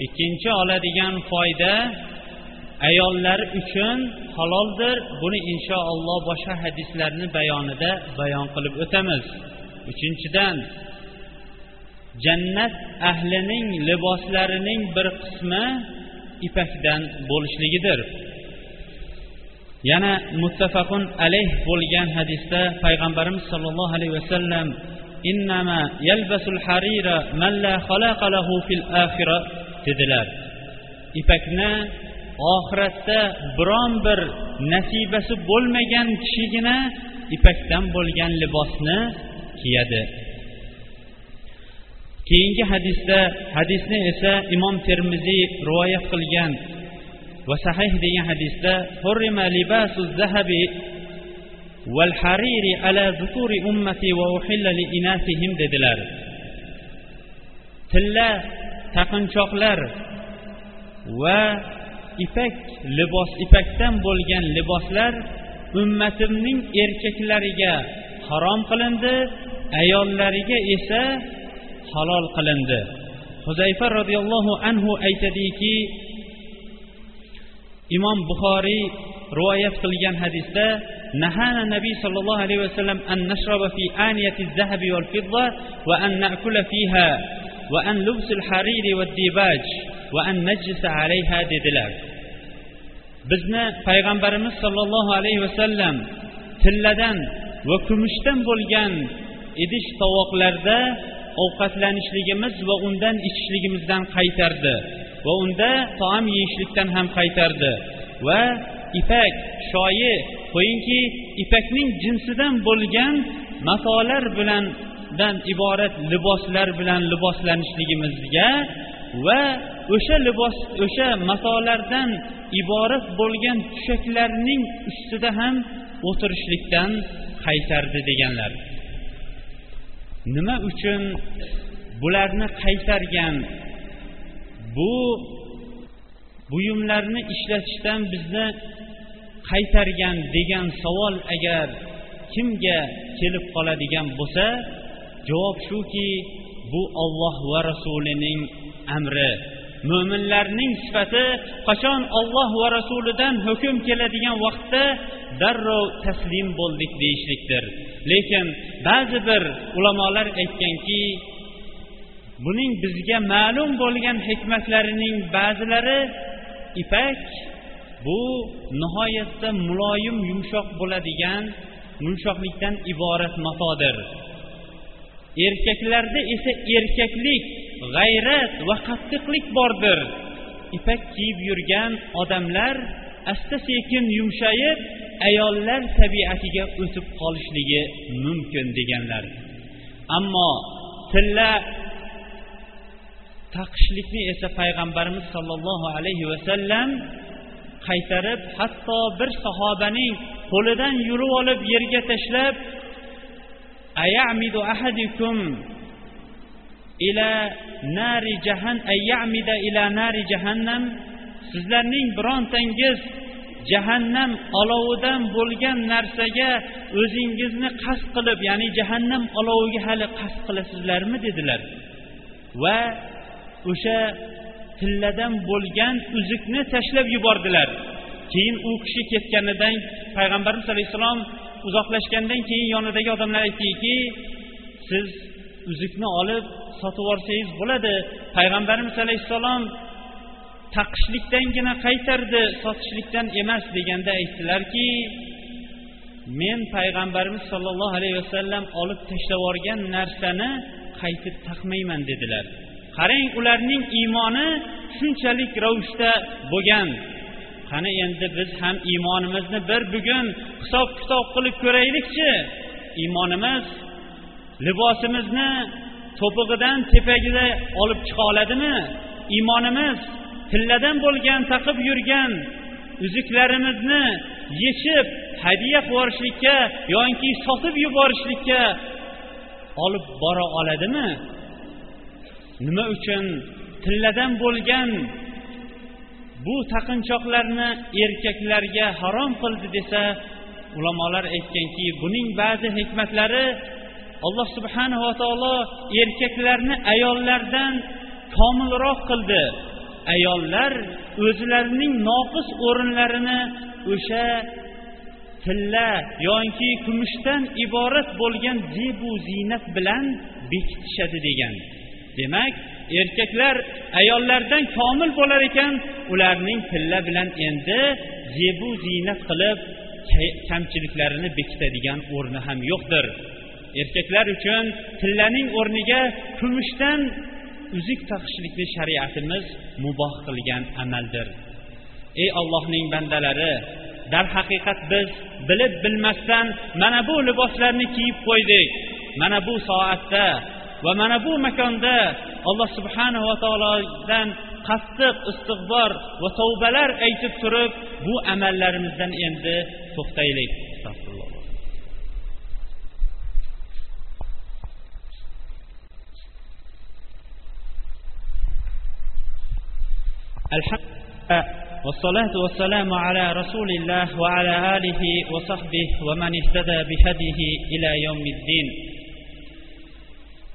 Ikkinchi oladigan foyda ayollar uchun haloldir. Buni inshaalloh boshqa hadislarni bayonida bayon qilib o'tamiz. Uchinchidan jannat ahlining liboslarining bir qismi ipakdan bo'lishligidir. Yana muttafaqun alayh bo'lgan hadisda payg'ambarimiz sollallohu alayhi vasallam innama yalbasul harira man la khalaqa lahu fil axira dedilar. Ipakni oxiratda biron bir nasibasi bo'lmagan kishigina ipakdan bo'lgan libosni kiyadi. Keyingi hadisda hadisni esa imom termiziy rivoyat qilgan va sahih degan hadisda hurrima libasu zahabi val hariri ala zukuri ummati va uhilla li inasihim dedilar. Tilla taqinchoqlar va ipak libos ipakdan bo'lgan liboslar ummatimning erkaklariga harom qilindi ayollariga esa halol qilindi. Huzayfa roziyallohu anhu aytadiki imom buxoriy rivoyat qilgan hadisda nahana nabiy sollallohu alayhi vasallam an nashraba fi aniyati zahabi wal fidda va an na'kula fiha va an lubsul hariri va dibaj va an najlisa alayha dedilar. Bizni payg'ambarimiz sollallohu alayhi vasallam tilladan va kumushdan bo'lgan idish tovoqlarda ovqatlanishligimiz va undan ichishligimizdan qaytardi va unda taom yeyishlikdan ham qaytardi. Va ipak shoyi qo'yingki ipakning jinsidan bo'lgan matolar bilan dan iborat liboslar bilan liboslanishligimizga va o'sha libos o'sha matolardan iborat bo'lgan tushaklarning ustida ham o'tirishlikdan qaytardi deganlar. Nima uchun bularni qaytargan bu buyumlarni ishlatishdan bizni qaytargan degan savol agar kimga kelib qoladigan bo'lsa javob shuki bu olloh va rasulining amri. Mo'minlarning sifati qachon olloh va rasulidan hukm keladigan vaqtda darrov taslim bo'ldik deyishlikdir. Lekin ba'zi bir ulamolar aytganki buning bizga ma'lum bo'lgan hikmatlarining ba'zilari ipak bu nihoyatda muloyim yumshoq bo'ladigan yumshoqlikdan iborat matodir. Erkaklarda esa erkaklik g'ayrat va qattiqlik bordir. Ipak kiyib yurgan odamlar asta sekin yumshayib ayollar tabiatiga o'sib qolishligi mumkin deganlar. Ammo tilla taqishlikni esa payg'ambarimiz sollallohu alayhi vasallam qaytarib hatto bir sahobaning qo'lidan yurib olib yerga tashlab ayamidu ahadikum ila nari jahan ayamida ila nari jahannam sizlarning birontangiz jahannam olovidan bo'lgan narsaga o'zingizni qasd qilib ya'ni jahannam oloviga hali qasd qilasizlarmi dedilar. Va o'sha tilladan bo'lgan uzukni tashlab yubordilar. Keyin u kishi ketganidan payg'ambarimiz alayhissalom uzoqlashgandan keyin yonidagi odamlar aytdiki siz uzukni olib sotib yuborsangiz bo'ladi. Payg'ambarimiz alayhissalom taqishlikdangina qaytardi sotishlikdan emas deganda aytdilarki men payg'ambarimiz sollallohu alayhi vasallam olib tashlab yuborgan narsani qaytib taqmayman dedilar. Qarang ularning iymoni shunchalik ravishda bo'lgan. Qani endi biz ham iymonimizni bir bugun hisob kitob qilib ko'raylikchi. Iymonimiz libosimizni to'pig'idan tepagida olib chiqa oladimi? Iymonimiz tilladan bo'lgan taqib yurgan uzuklarimizni yechib hadya qilib yoki sotib yuborishlikka olib bora oladimi? Nima uchun tilladan bo'lgan bu taqinchoqlarni erkaklarga harom qildi desa ulamolar aytganki buning ba'zi hikmatlari alloh subhanava taolo erkaklarni ayollardan komilroq qildi. Ayollar o'zlarining noqis o'rinlarini o'sha tilla yoki kumushdan iborat bo'lgan zebu ziynat bilan bekitishadi degan. Demak erkaklar ayollardan komil bo'lar ekan ularning tilla bilan endi zebu ziynat qilib kamchiliklarini bekitadigan o'rni ham yo'qdir. Erkaklar uchun tillaning o'rniga kumushdan uzuk taqishlikni shariatimiz muboh qilgan amaldir. Ey ollohning bandalari darhaqiqat biz bilib bilmasdan mana bu liboslarni kiyib qo'ydik. Mana bu soatda va mana bu makonda alloh subhanahu va taolodan qattiq istig'bor va tavbalar aytib turib bu amallarimizdan endi to'xtaylik. الحمد والصلاة والسلام على رسول الله وعلى آله وصحبه ومن اهتدى بهديه إلى يوم الدين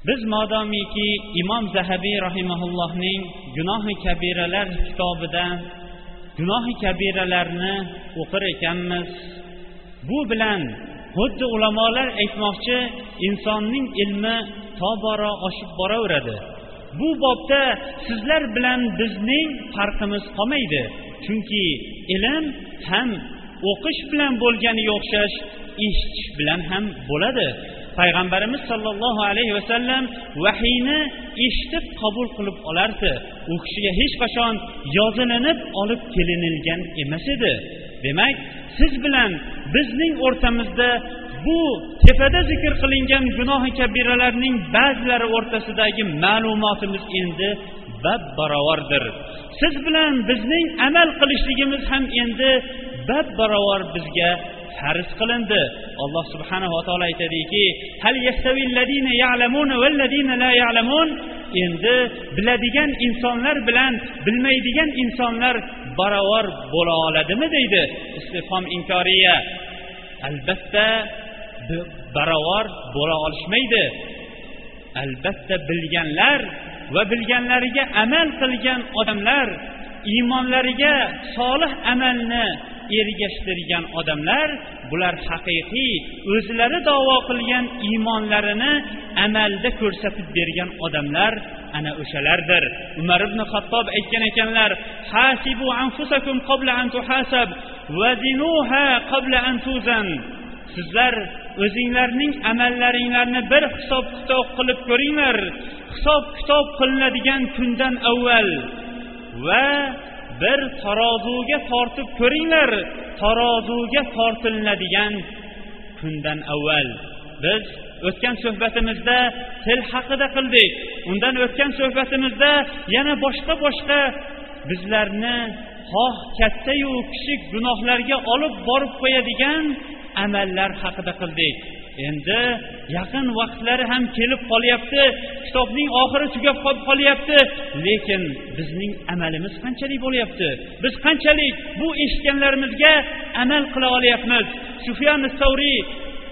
biz modomiki imom zahabiy rahimaullohning gunohi kabiralar kitobidan gunohi kabiralarni o'qir ekanmiz bu bilan xuddi ulamolar aytmoqchi insonning ilmi tobora oshib boraveradi bu bobda sizlar bilan bizning farqimiz qolmaydi. Chunki ilm ham o'qish bilan bo'lganiga o'xshash eshitish bilan ham bo'ladi. Payg'ambarimiz sollallohu alayhi vasallam vahiyni eshitib qabul qilib olardi. U kishiga hech qachon yozilinib olib kelinilgan emas edi. Demak siz bilan bizning o'rtamizda bu tepada zikr qilingan gunohi kabiralarning ba'zilari o'rtasidagi ma'lumotimiz endi bab barobardir siz bilan bizning amal qilishligimiz ham endi bab barobar bizga farz qilindi. Alloh subhanava taolo aytadiki endi biladigan insonlar bilan bilmaydigan insonlar barobar bo'la oladimi deydi istifhom inkoriya. Albatta barobar bo'la olishmaydi. Albatta bilganlar va bilganlariga amal qilgan odamlar iymonlariga solih amalni ergashtirgan odamlar bular haqiqiy o'zlari davo qilgan iymonlarini amalda ko'rsatib bergan odamlar ana o'shalardir. Umar ibn xattob aytgan ekanlar hasibu anfusakum qabla an tuhasab vazinuha qabla an tuzan. Sizlar o'zinglarning amallaringlarni bir hisob kitob qilib ko'ringlar. Hisob kitob qilinadigan kundan avval va bir tarozuga tortib ko'ringlar tarozuga tortilinadigan kundan avval. Biz o'tgan suhbatimizda til haqida qildik. Undan o'tgan suhbatimizda yana boshqa boshqa bizlarni xoh kattayu kichik gunohlarga olib borib qo'yadigan amallar haqida qildik. Endi yaqin vaqtlari ham kelib qolyapti kitobning oxiri tugab qolyapti lekin bizning amalimiz qanchalik bo'lyapti? Biz qanchalik bu eshitganlarimizga amal qila olyapmiz? Sufyan savriy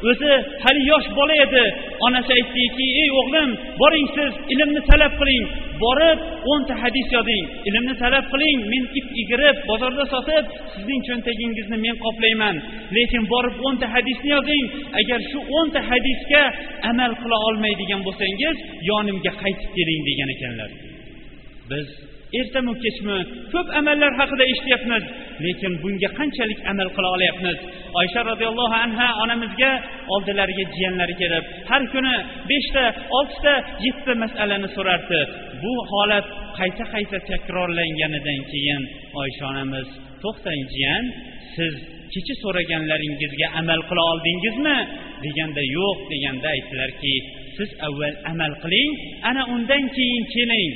o'zi hali yosh bola edi. Onasi aytdiki ey o'g'lim boring siz ilmni talab qiling. Borib o'nta hadis yozing ilmni talab qiling men ip igirib bozorda sotib sizning cho'ntagingizni men qoplayman. Lekin borib o'nta hadisni yozing. Agar shu o'nta hadisga amal qila olmaydigan bo'lsangiz yonimga qaytib keling degan ekanlar. Biz ertami kechmi ko'p amallar haqida eshityapmiz. Lekin bunga qanchalik amal qila olyapmiz? Oysha roziyallohu anha onamizga oldilariga jiyanlari kelib har kuni beshta oltita yettita masalani so'rardi. Bu holat qayta qayta takrorlanganidan keyin oysha onamiz to'xtang jiyan siz kecha so'raganlaringizga amal qila oldingizmi? deganda yo'q deganda aytdilarki siz avval amal qiling ana undan keyin keling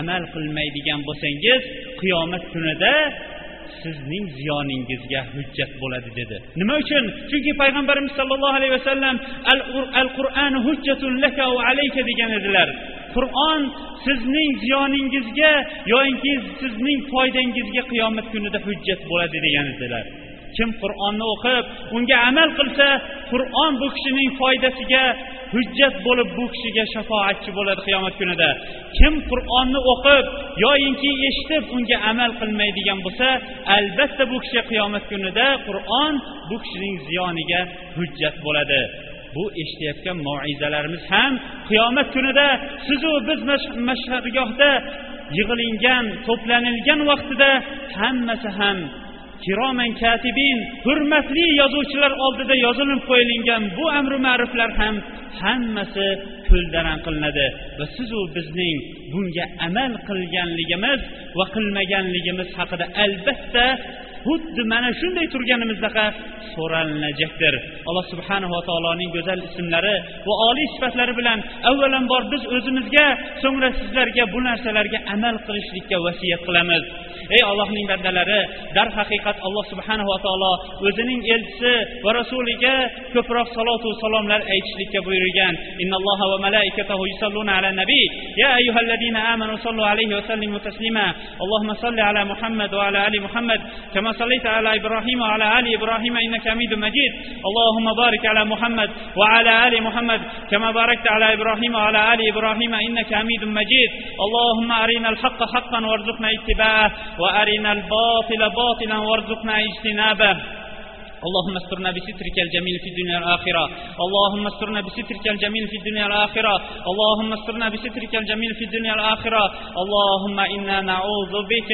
amal qilmaydigan bo'lsangiz qiyomat kunida sizning ziyoningizga hujjat bo'ladi dedi. Nima uchun? Chunki payg'ambarimiz sollallohu alayhi vasallam al qur'an hujjatun laka va alayka degan edilar. Qur'on sizning ziyoningizga yoinki sizning foydangizga qiyomat kunida hujjat bo'ladi degan edilar. Kim qur'onni o'qib unga amal qilsa qur'on bu kishining foydasiga hujjat bo'lib bu kishiga shafoatchi bo'ladi qiyomat kunida. Kim qur'onni o'qib yoyinki eshitib unga amal qilmaydigan bo'lsa albatta bu kishi qiyomat kunida qur'on bu kishining ziyoniga hujjat bo'ladi. Bu eshitayotgan moizalarimiz ham qiyomat kunida sizu biz mashhadgohda yig'ilingan to'planilgan vaqtida hammasi ham kiroman katibin hurmatli yozuvchilar oldida yozilib qo'yilgan bu amri ma'ruflar ham hammasi ko'ldaran qilinadi. Va sizu bizning bunga amal qilganligimiz va qilmaganligimiz haqida albatta xuddi mana shunday turganimizdaqa so'ralinajakdir alloh subhanava taoloning go'zal ismlari va oliy sifatlari bilan avvalambor biz o'zimizga so'ngra sizlarga bu narsalarga amal qilishlikka vasiyat qilamiz. Ey allohning bandalari darhaqiqat alloh subhanava taolo o'zining elchisi va rasuliga ko'proq salotu salomlar aytishlikka buyurgan میگن إن الله وملائكته يصلون على النبي. يا أيها الذين آمنوا صلوا عليه وسلموا تسليما. اللهم صل على محمد وعلى آل محمد. كما صليت على إبراهيم وعلى آل إبراهيم إنك حميد مجيد. اللهم بارك على محمد وعلى آل محمد. كما باركت على إبراهيم وعلى آل إبراهيم إنك حميد مجيد. اللهم أرنا الحق حقا وارزقنا اتباعه. وأرنا الباطل باطلا وارزقنا اجتنابه. اللهم استرنا بسترك الجميل في الدنيا الآخرة اللهم استرنا بسترك الجميل في الدنيا الآخرة اللهم استرنا بسترك الجميل في الدنيا الآخرة اللهم إنا نعوذ بك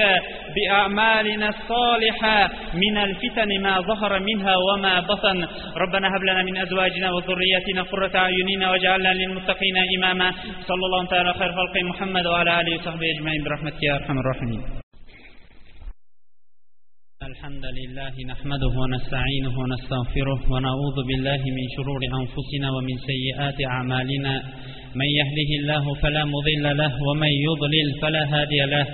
بأعمالنا الصالحة. من الفتن ما ظهر منها وما بطن. ربنا هب لنا من أزواجنا وذرياتنا قرة أعيننا واجعلنا للمتقين إماما. صلى الله تعالى خير خلق محمد وعلى آله وصحبه أجمعين برحمتك يا أرحم الراحمين. الحمد لله نحمده ونستعينه ونستغفره ونعوذ بالله من شرور أنفسنا ومن سيئات أعمالنا من يهده الله فلا مضل له ومن يضلل فلا هادي له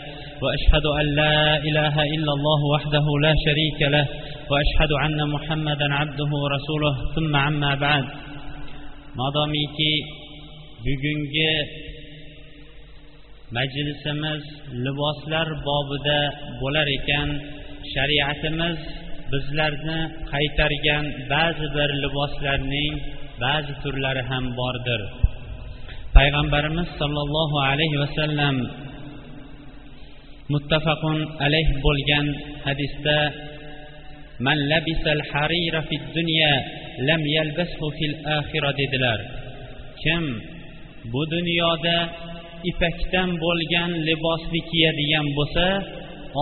وأشهد أن لا إله إلا الله وحده لا شريك له وأشهد أن محمدا عبده ورسوله ثم عما بعد madomiki bugungi majlisimiz liboslar bobida bo'lar ekan. Shariatimiz bizlarni qaytargan ba'zi bir liboslarning ba'zi turlari ham bordir. Payg'ambarimiz sollallohu alayhi vasallam muttafaqun alayh bo'lgan hadisda man labisal harira fid dunya lam yalbashu fil axira dedilar. Kim bu dunyoda ipakdan bo'lgan libosni kiyadigan bo'lsa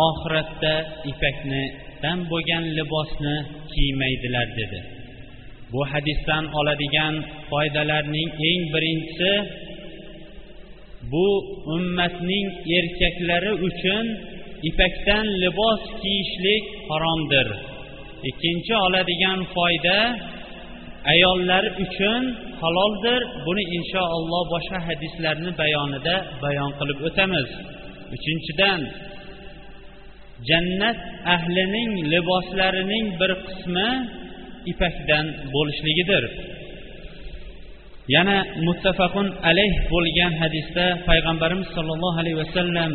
oxiratda ipaknidan bo'lgan libosni kiymaydilar dedi. Bu hadisdan oladigan foydalarning eng birinchisi bu ummatning erkaklari uchun ipakdan libos kiyishlik haromdir. Ikkinchi oladigan foyda ayollar uchun haloldir. Buni inshaalloh boshqa hadislarni bayonida bayon qilib o'tamiz. Uchinchidan jannat ahlining liboslarining bir qismi ipakdan bo'lishligidir. Yana muttafaqun alayh bo'lgan hadisda payg'ambarimiz sollallohu alayhi vasallam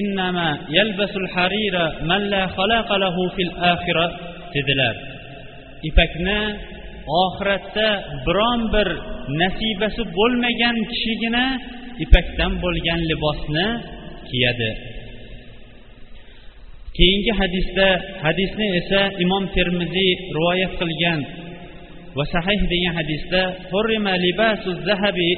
innama yalbasul harira man la xalaqa lahu fil axira dedilar. Ipakni oxiratda biron bir nasibasi bo'lmagan kishigina ipakdan bo'lgan libosni kiyadi. Keyingi hadisda hadisni esa imom termiziy rivoyat qilgan va sahih degan hadisda hurrima libasu zahabi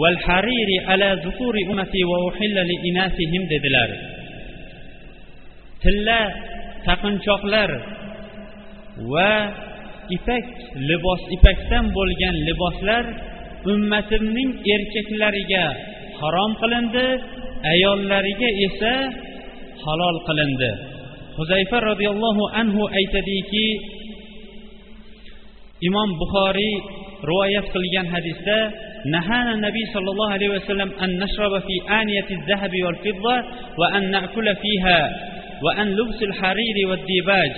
val hariri ala zukuri ummati va uhilla li inasihim dedilar. Tilla taqinchoqlar va ipak libos ipakdan bo'lgan liboslar ummatimning erkaklariga harom qilindi ayollariga esa halol qilindi huzayfa roziyallohu anhu aytadiki imom buxoriy rivoyat qilgan hadisda نهانا النبي صلى الله عليه وسلم أن نشرب في آنية الذهب والفضة وأن نأكل فيها وأن لبس الحرير والديباج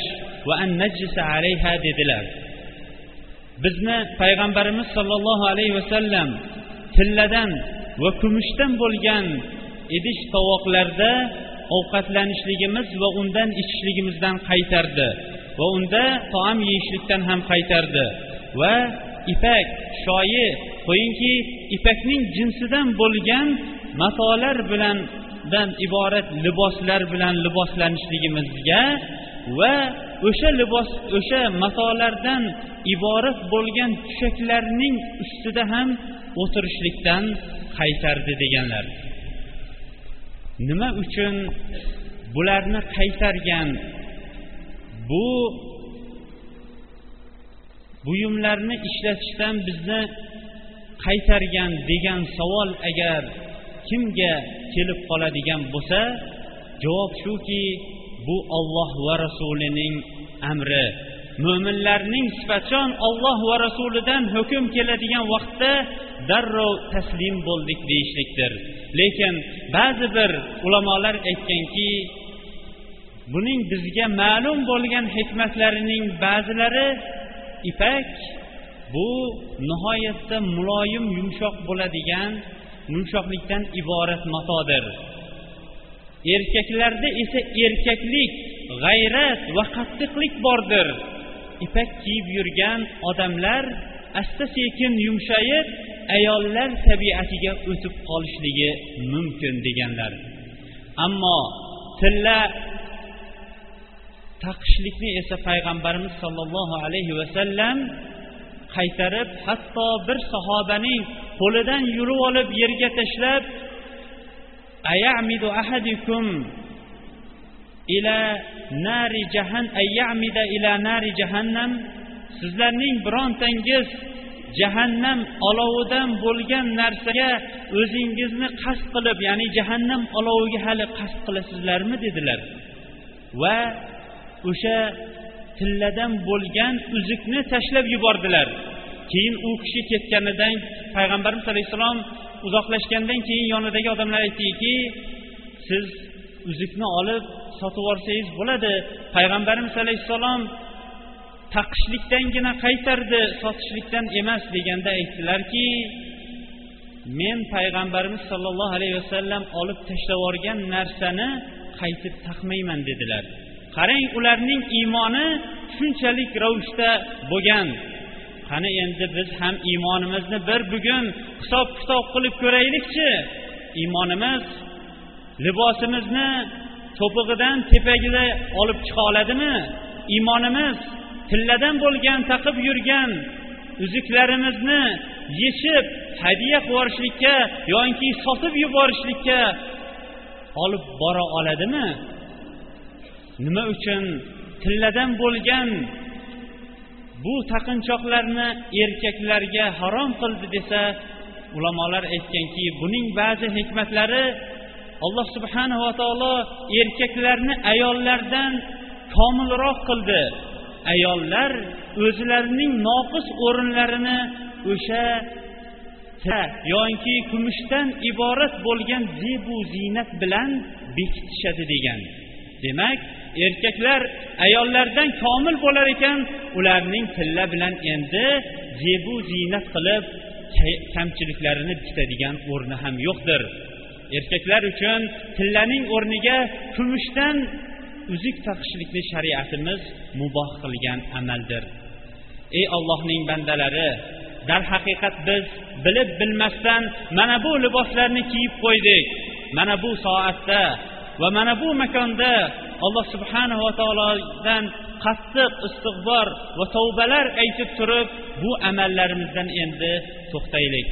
وأن نجلس عليها dedilar bizni payg'ambarimiz sollallohu alayhi vasallam tilladan va kumushdan bo'lgan idish tovoqlarda ovqatlanishligimiz va undan ichishligimizdan qaytardi va unda taom yeyishlikdan ham qaytardi. Va ipak shoyi qo'yingki ipakning jinsidan bo'lgan matolar bilan dan iborat liboslar bilan liboslanishligimizga va o'sha libos o'sha matolardan iborat bo'lgan tushaklarning ustida ham o'tirishlikdan qaytardi deganlar. Nima uchun bularni qaytargan bu buyumlarni ishlatishdan bizni qaytargan degan savol agar kimga kelib qoladigan bo'lsa javob shuki bu olloh va rasulining amri. Mo'minlarning sifatchon olloh va rasulidan hukm keladigan vaqtda darrov taslim bo'ldik deyishlikdir. Lekin ba'zi bir ulamolar aytganki buning bizga ma'lum bo'lgan hikmatlarining ba'zilari ipak bu nihoyatda muloyim yumshoq bo'ladigan yumshoqlikdan iborat matodir. Erkaklarda esa erkaklik g'ayrat va qattiqlik bordir. Ipak kiyib yurgan odamlar asta sekin yumshayib ayollar tabiatiga o'tib qolishligi mumkin deganlar. Ammo tilla taqishlikni esa payg'ambarimiz sollallohu alayhi vasallam qaytarib hatto bir sahobaning qo'lidan yurib olib yerga tashlab ayamidu ahadikum ila nari jahan ayamida ila nari jahannam? Sizlarning birontangiz jahannam olovidan bo'lgan narsaga o'zingizni qasd qilib ya'ni jahannam oloviga hali qasd qilasizlarmi dedilar. Va o'sha tilladan bo'lgan uzukni tashlab yubordilar. Keyin u kishi ketganidan payg'ambarimiz alayhissalom uzoqlashgandan keyin yonidagi odamlar aytdiki siz uzukni olib sotib yuborsangiz bo'ladi. Payg'ambarimiz alayhissalom taqishlikdangina qaytardi sotishlikdan emas deganda aytdilarki men payg'ambarimiz sollallohu alayhi vasallam olib tashlab yuborgan narsani qaytib taqmayman dedilar. Qarang ularning iymoni shunchalik ravishda bo'lgan. Qani endi biz ham iymonimizni bir bugun hisob kitob qilib ko'raylikchi. Iymonimiz libosimizni to'pig'idan tepagida olib chiqa oladimi? Iymonimiz tilladan bo'lgan taqib yurgan uzuklarimizni yechib hadya qilib yuborishlikka yoki sotib yuborishlikka olib bora oladimi? Nima uchun tilladan bo'lgan bu taqinchoqlarni erkaklarga harom qildi desa ulamolar aytganki buning ba'zi hikmatlari alloh subhanava taolo erkaklarni ayollardan komilroq qildi. Ayollar o'zlarining noqis o'rinlarini o'sha yoki kumushdan iborat bo'lgan zebu ziynat bilan bekitishadi degan. Demak erkaklar ayollardan komil bo'lar ekan ularning tilla bilan endi zebu ziynat qilib kamchiliklarini bitadigan o'rni ham yo'qdir. Erkaklar uchun tillaning o'rniga kumushdan uzuk taqishlikni shariatimiz muboh qilgan amaldir. Ey ollohning bandalari darhaqiqat biz bilib bilmasdan mana bu liboslarni kiyib qo'ydik. Mana bu soatda va mana bu makonda alloh subhanava taolodan qattiq istig'bor va tavbalar aytib turib bu amallarimizdan endi to'xtaylik.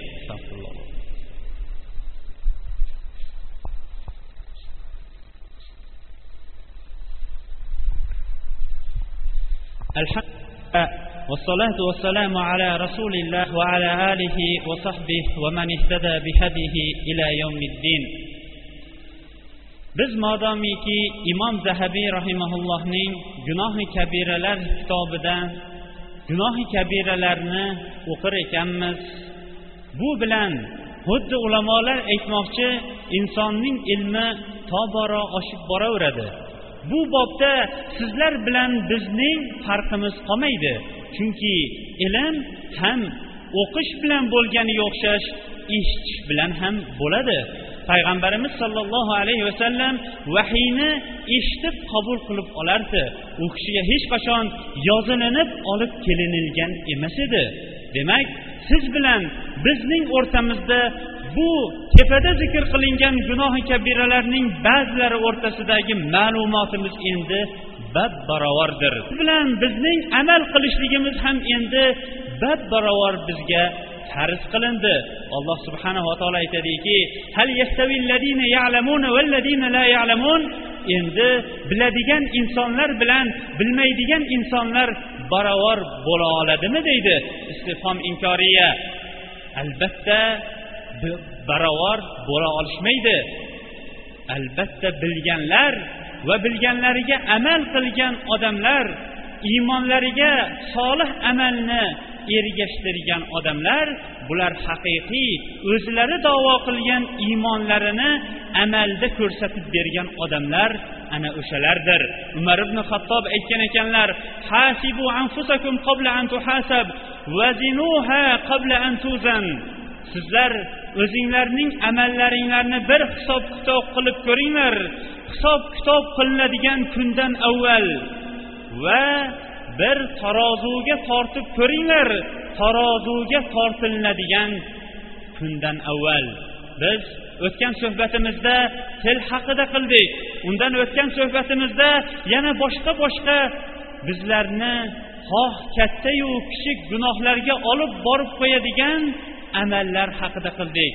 الحمد والصلاة والسلام على رسول الله وعلى آله وصحبه ومن اهتدى بهديه إلى يوم الدين biz modomiki imom zahabiy rahimaullohning gunohi kabiralar kitobidan gunohi kabiralarni o'qir ekanmiz bu bilan xuddi ulamolar aytmoqchi insonning ilmi tobora oshib boraveradi Bu bobda sizlar bilan bizning farqimiz qolmaydi. Chunki ilm ham o'qish bilan bo'lganiga o'xshash eshitish bilan ham bo'ladi. Payg'ambarimiz sollallohu alayhi vasallam vahiyni eshitib qabul qilib olardi. U kishiga hech qachon yozilinib olib kelinilgan emas edi. Demak siz bilan bizning o'rtamizda bu tepada zikr qilingan gunohi kabiralarning ba'zilari o'rtasidagi ma'lumotimiz endi bab barobardir bilan bizning amal qilishligimiz ham endi bab barobar bizga farz qilindi. Alloh subhanava taolo aytadiki hal la ya'lamun? Endi biladigan insonlar bilan bilmaydigan insonlar barobar bo'la oladimi deydi istifhom inkoriya. Albatta barobar bo'la olishmaydi. Albatta bilganlar va bilganlariga amal qilgan odamlar iymonlariga solih amalni ergashtirgan odamlar bular haqiqiy o'zlari davo qilgan iymonlarini amalda ko'rsatib bergan odamlar ana o'shalardir. Umar ibn xattob aytgan ekanlar hasibu anfusakum qabla an tuhasab vazinuha qabla an tuzan. Sizlar o'zinglarning amallaringlarni bir hisob kitob qilib ko'ringlar. Hisob kitob qilinadigan kundan avval va bir tarozuga tortib ko'ringlar. Tarozuga tortilinadigan kundan avval. Biz o'tgan suhbatimizda til haqida qildik. Undan o'tgan suhbatimizda yana boshqa boshqa bizlarni xoh kattayu kichik gunohlarga olib borib qo'yadigan amallar haqida qildik.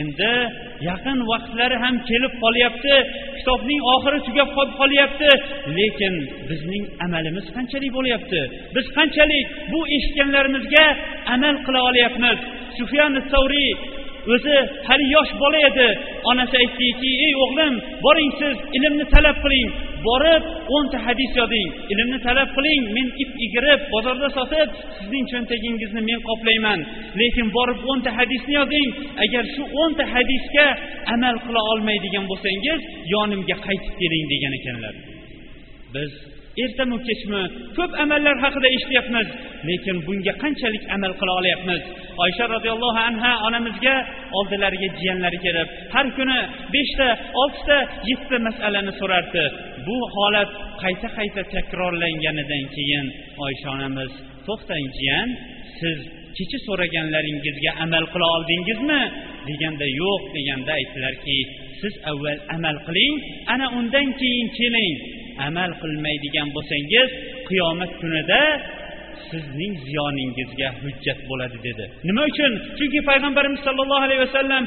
Endi yaqin vaqtlari ham kelib qolyapti. Kitobning oxiri tugab qolib qolyapti. Lekin bizning amalimiz qanchalik bo'lyapti? Biz qanchalik bu eshitganlarimizga amal qila olyapmiz? Sufyan savriy o'zi hali yosh bola edi. Onasi aytdiki ey o'g'lim boring siz ilmni talab qiling. Borib o'nta hadis yozing ilmni talab qiling men ip igirib bozorda sotib sizning cho'ntagingizni men qoplayman. Lekin borib o'nta hadisni yozing agar shu o'nta hadisga amal qila olmaydigan bo'lsangiz yonimga qaytib keling degan ekanlar. Biz ertami kechmi ko'p amallar haqida eshityapmiz lekin bunga qanchalik amal qila olyapmiz? Oysha roziyallohu anha onamizga oldilariga jiyanlari kelib har kuni beshta oltita yettita masalani so'rardi. Bu holat qayta qayta takrorlanganidan keyin oysha onamiz to'xtang jiyan siz kecha so'raganlaringizga amal qila oldingizmi? deganda yo'q deganda aytdilarki siz avval amal qiling ana undan keyin keling. Amal qilmaydigan bo'lsangiz qiyomat kunida sizning ziyoningizga hujjat bo'ladi dedi. Nima uchun? Chunki payg'ambarimiz sollallohu alayhi vasallam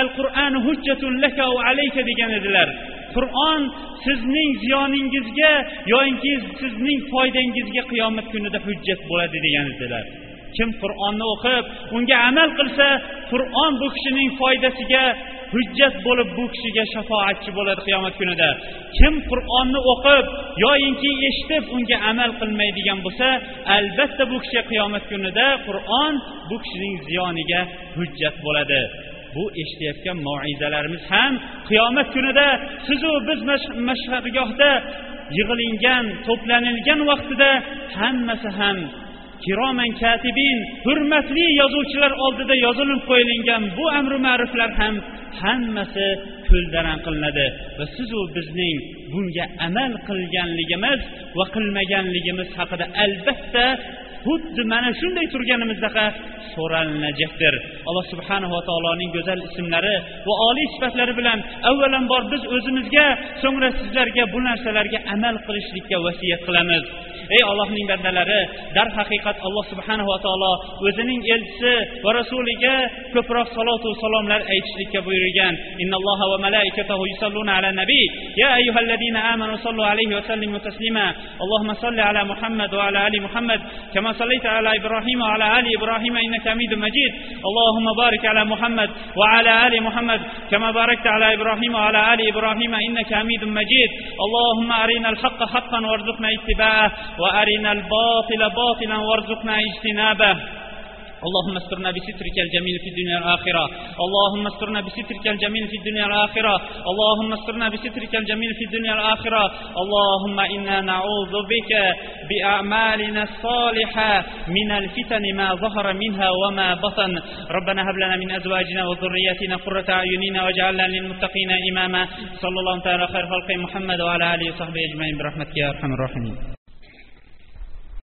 al qur'an hujjatun laka va alayka degan edilar. Qur'on sizning ziyoningizga yoinki sizning foydangizga qiyomat kunida hujjat bo'ladi degan edilar. Kim qur'onni o'qib unga amal qilsa qur'on bu kishining foydasiga hujjat bo'lib bu kishiga shafoatchi bo'ladi qiyomat kunida. Kim qur'onni o'qib yoyinki eshitib unga amal qilmaydigan bo'lsa albatta bu kishi qiyomat kunida qur'on bu kishining ziyoniga hujjat bo'ladi. Bu eshitayotgan moizalarimiz ham qiyomat kunida sizu biz mashhadgohda yig'ilingan to'planilgan vaqtida hammasi ham kiroman katibin hurmatli yozuvchilar oldida yozilib qo'yilgan bu amri ma'ruflar ham hammasi ko'ldaran qilinadi. Va sizu bizning bunga amal qilganligimiz va qilmaganligimiz haqida albatta xuddi mana shunday turganimizdaqa so'ralinajakdir alloh subhanava taoloning go'zal ismlari va oliy sifatlari bilan avvalambor biz o'zimizga so'ngra sizlarga bu narsalarga amal qilishlikka vasiyat qilamiz. Ey allohning bandalari darhaqiqat alloh subhanava taolo o'zining elchisi va rasuliga ko'proq salotu salomlar aytishlikka buyurgan. Innalloha va malaikatahu yusalluna ala nabiy. Ya ayyuhallazina amanu sallu alayhi va sallimu taslima. Allohumma salli ala muhammad va ala ali muhammad. Kama صليت على إبراهيم وعلى آل إبراهيم إنك حميد مجيد. اللهم بارك على محمد وعلى آل محمد كما باركت على إبراهيم وعلى آل إبراهيم إنك حميد مجيد. اللهم أرنا الحق حقا وارزقنا اتباعه وأرنا الباطل باطلا وارزقنا اجتنابه. اللهم استرنا بسترك الجميل في الدنيا الآخرة اللهم استرنا بسترك الجميل في الدنيا الآخرة اللهم استرنا بسترك الجميل في الدنيا الآخرة اللهم إنا نعوذ بك بأعمالنا الصالحة من الفتن ما ظهر منها وما بطن. ربنا هب لنا من أزواجنا وذرياتنا قرة أعيننا واجعلنا للمتقين إماما. صلى الله تعالى خير خلق محمد وعلى آله وصحبه أجمعين. برحمتك يا أرحم الراحمين.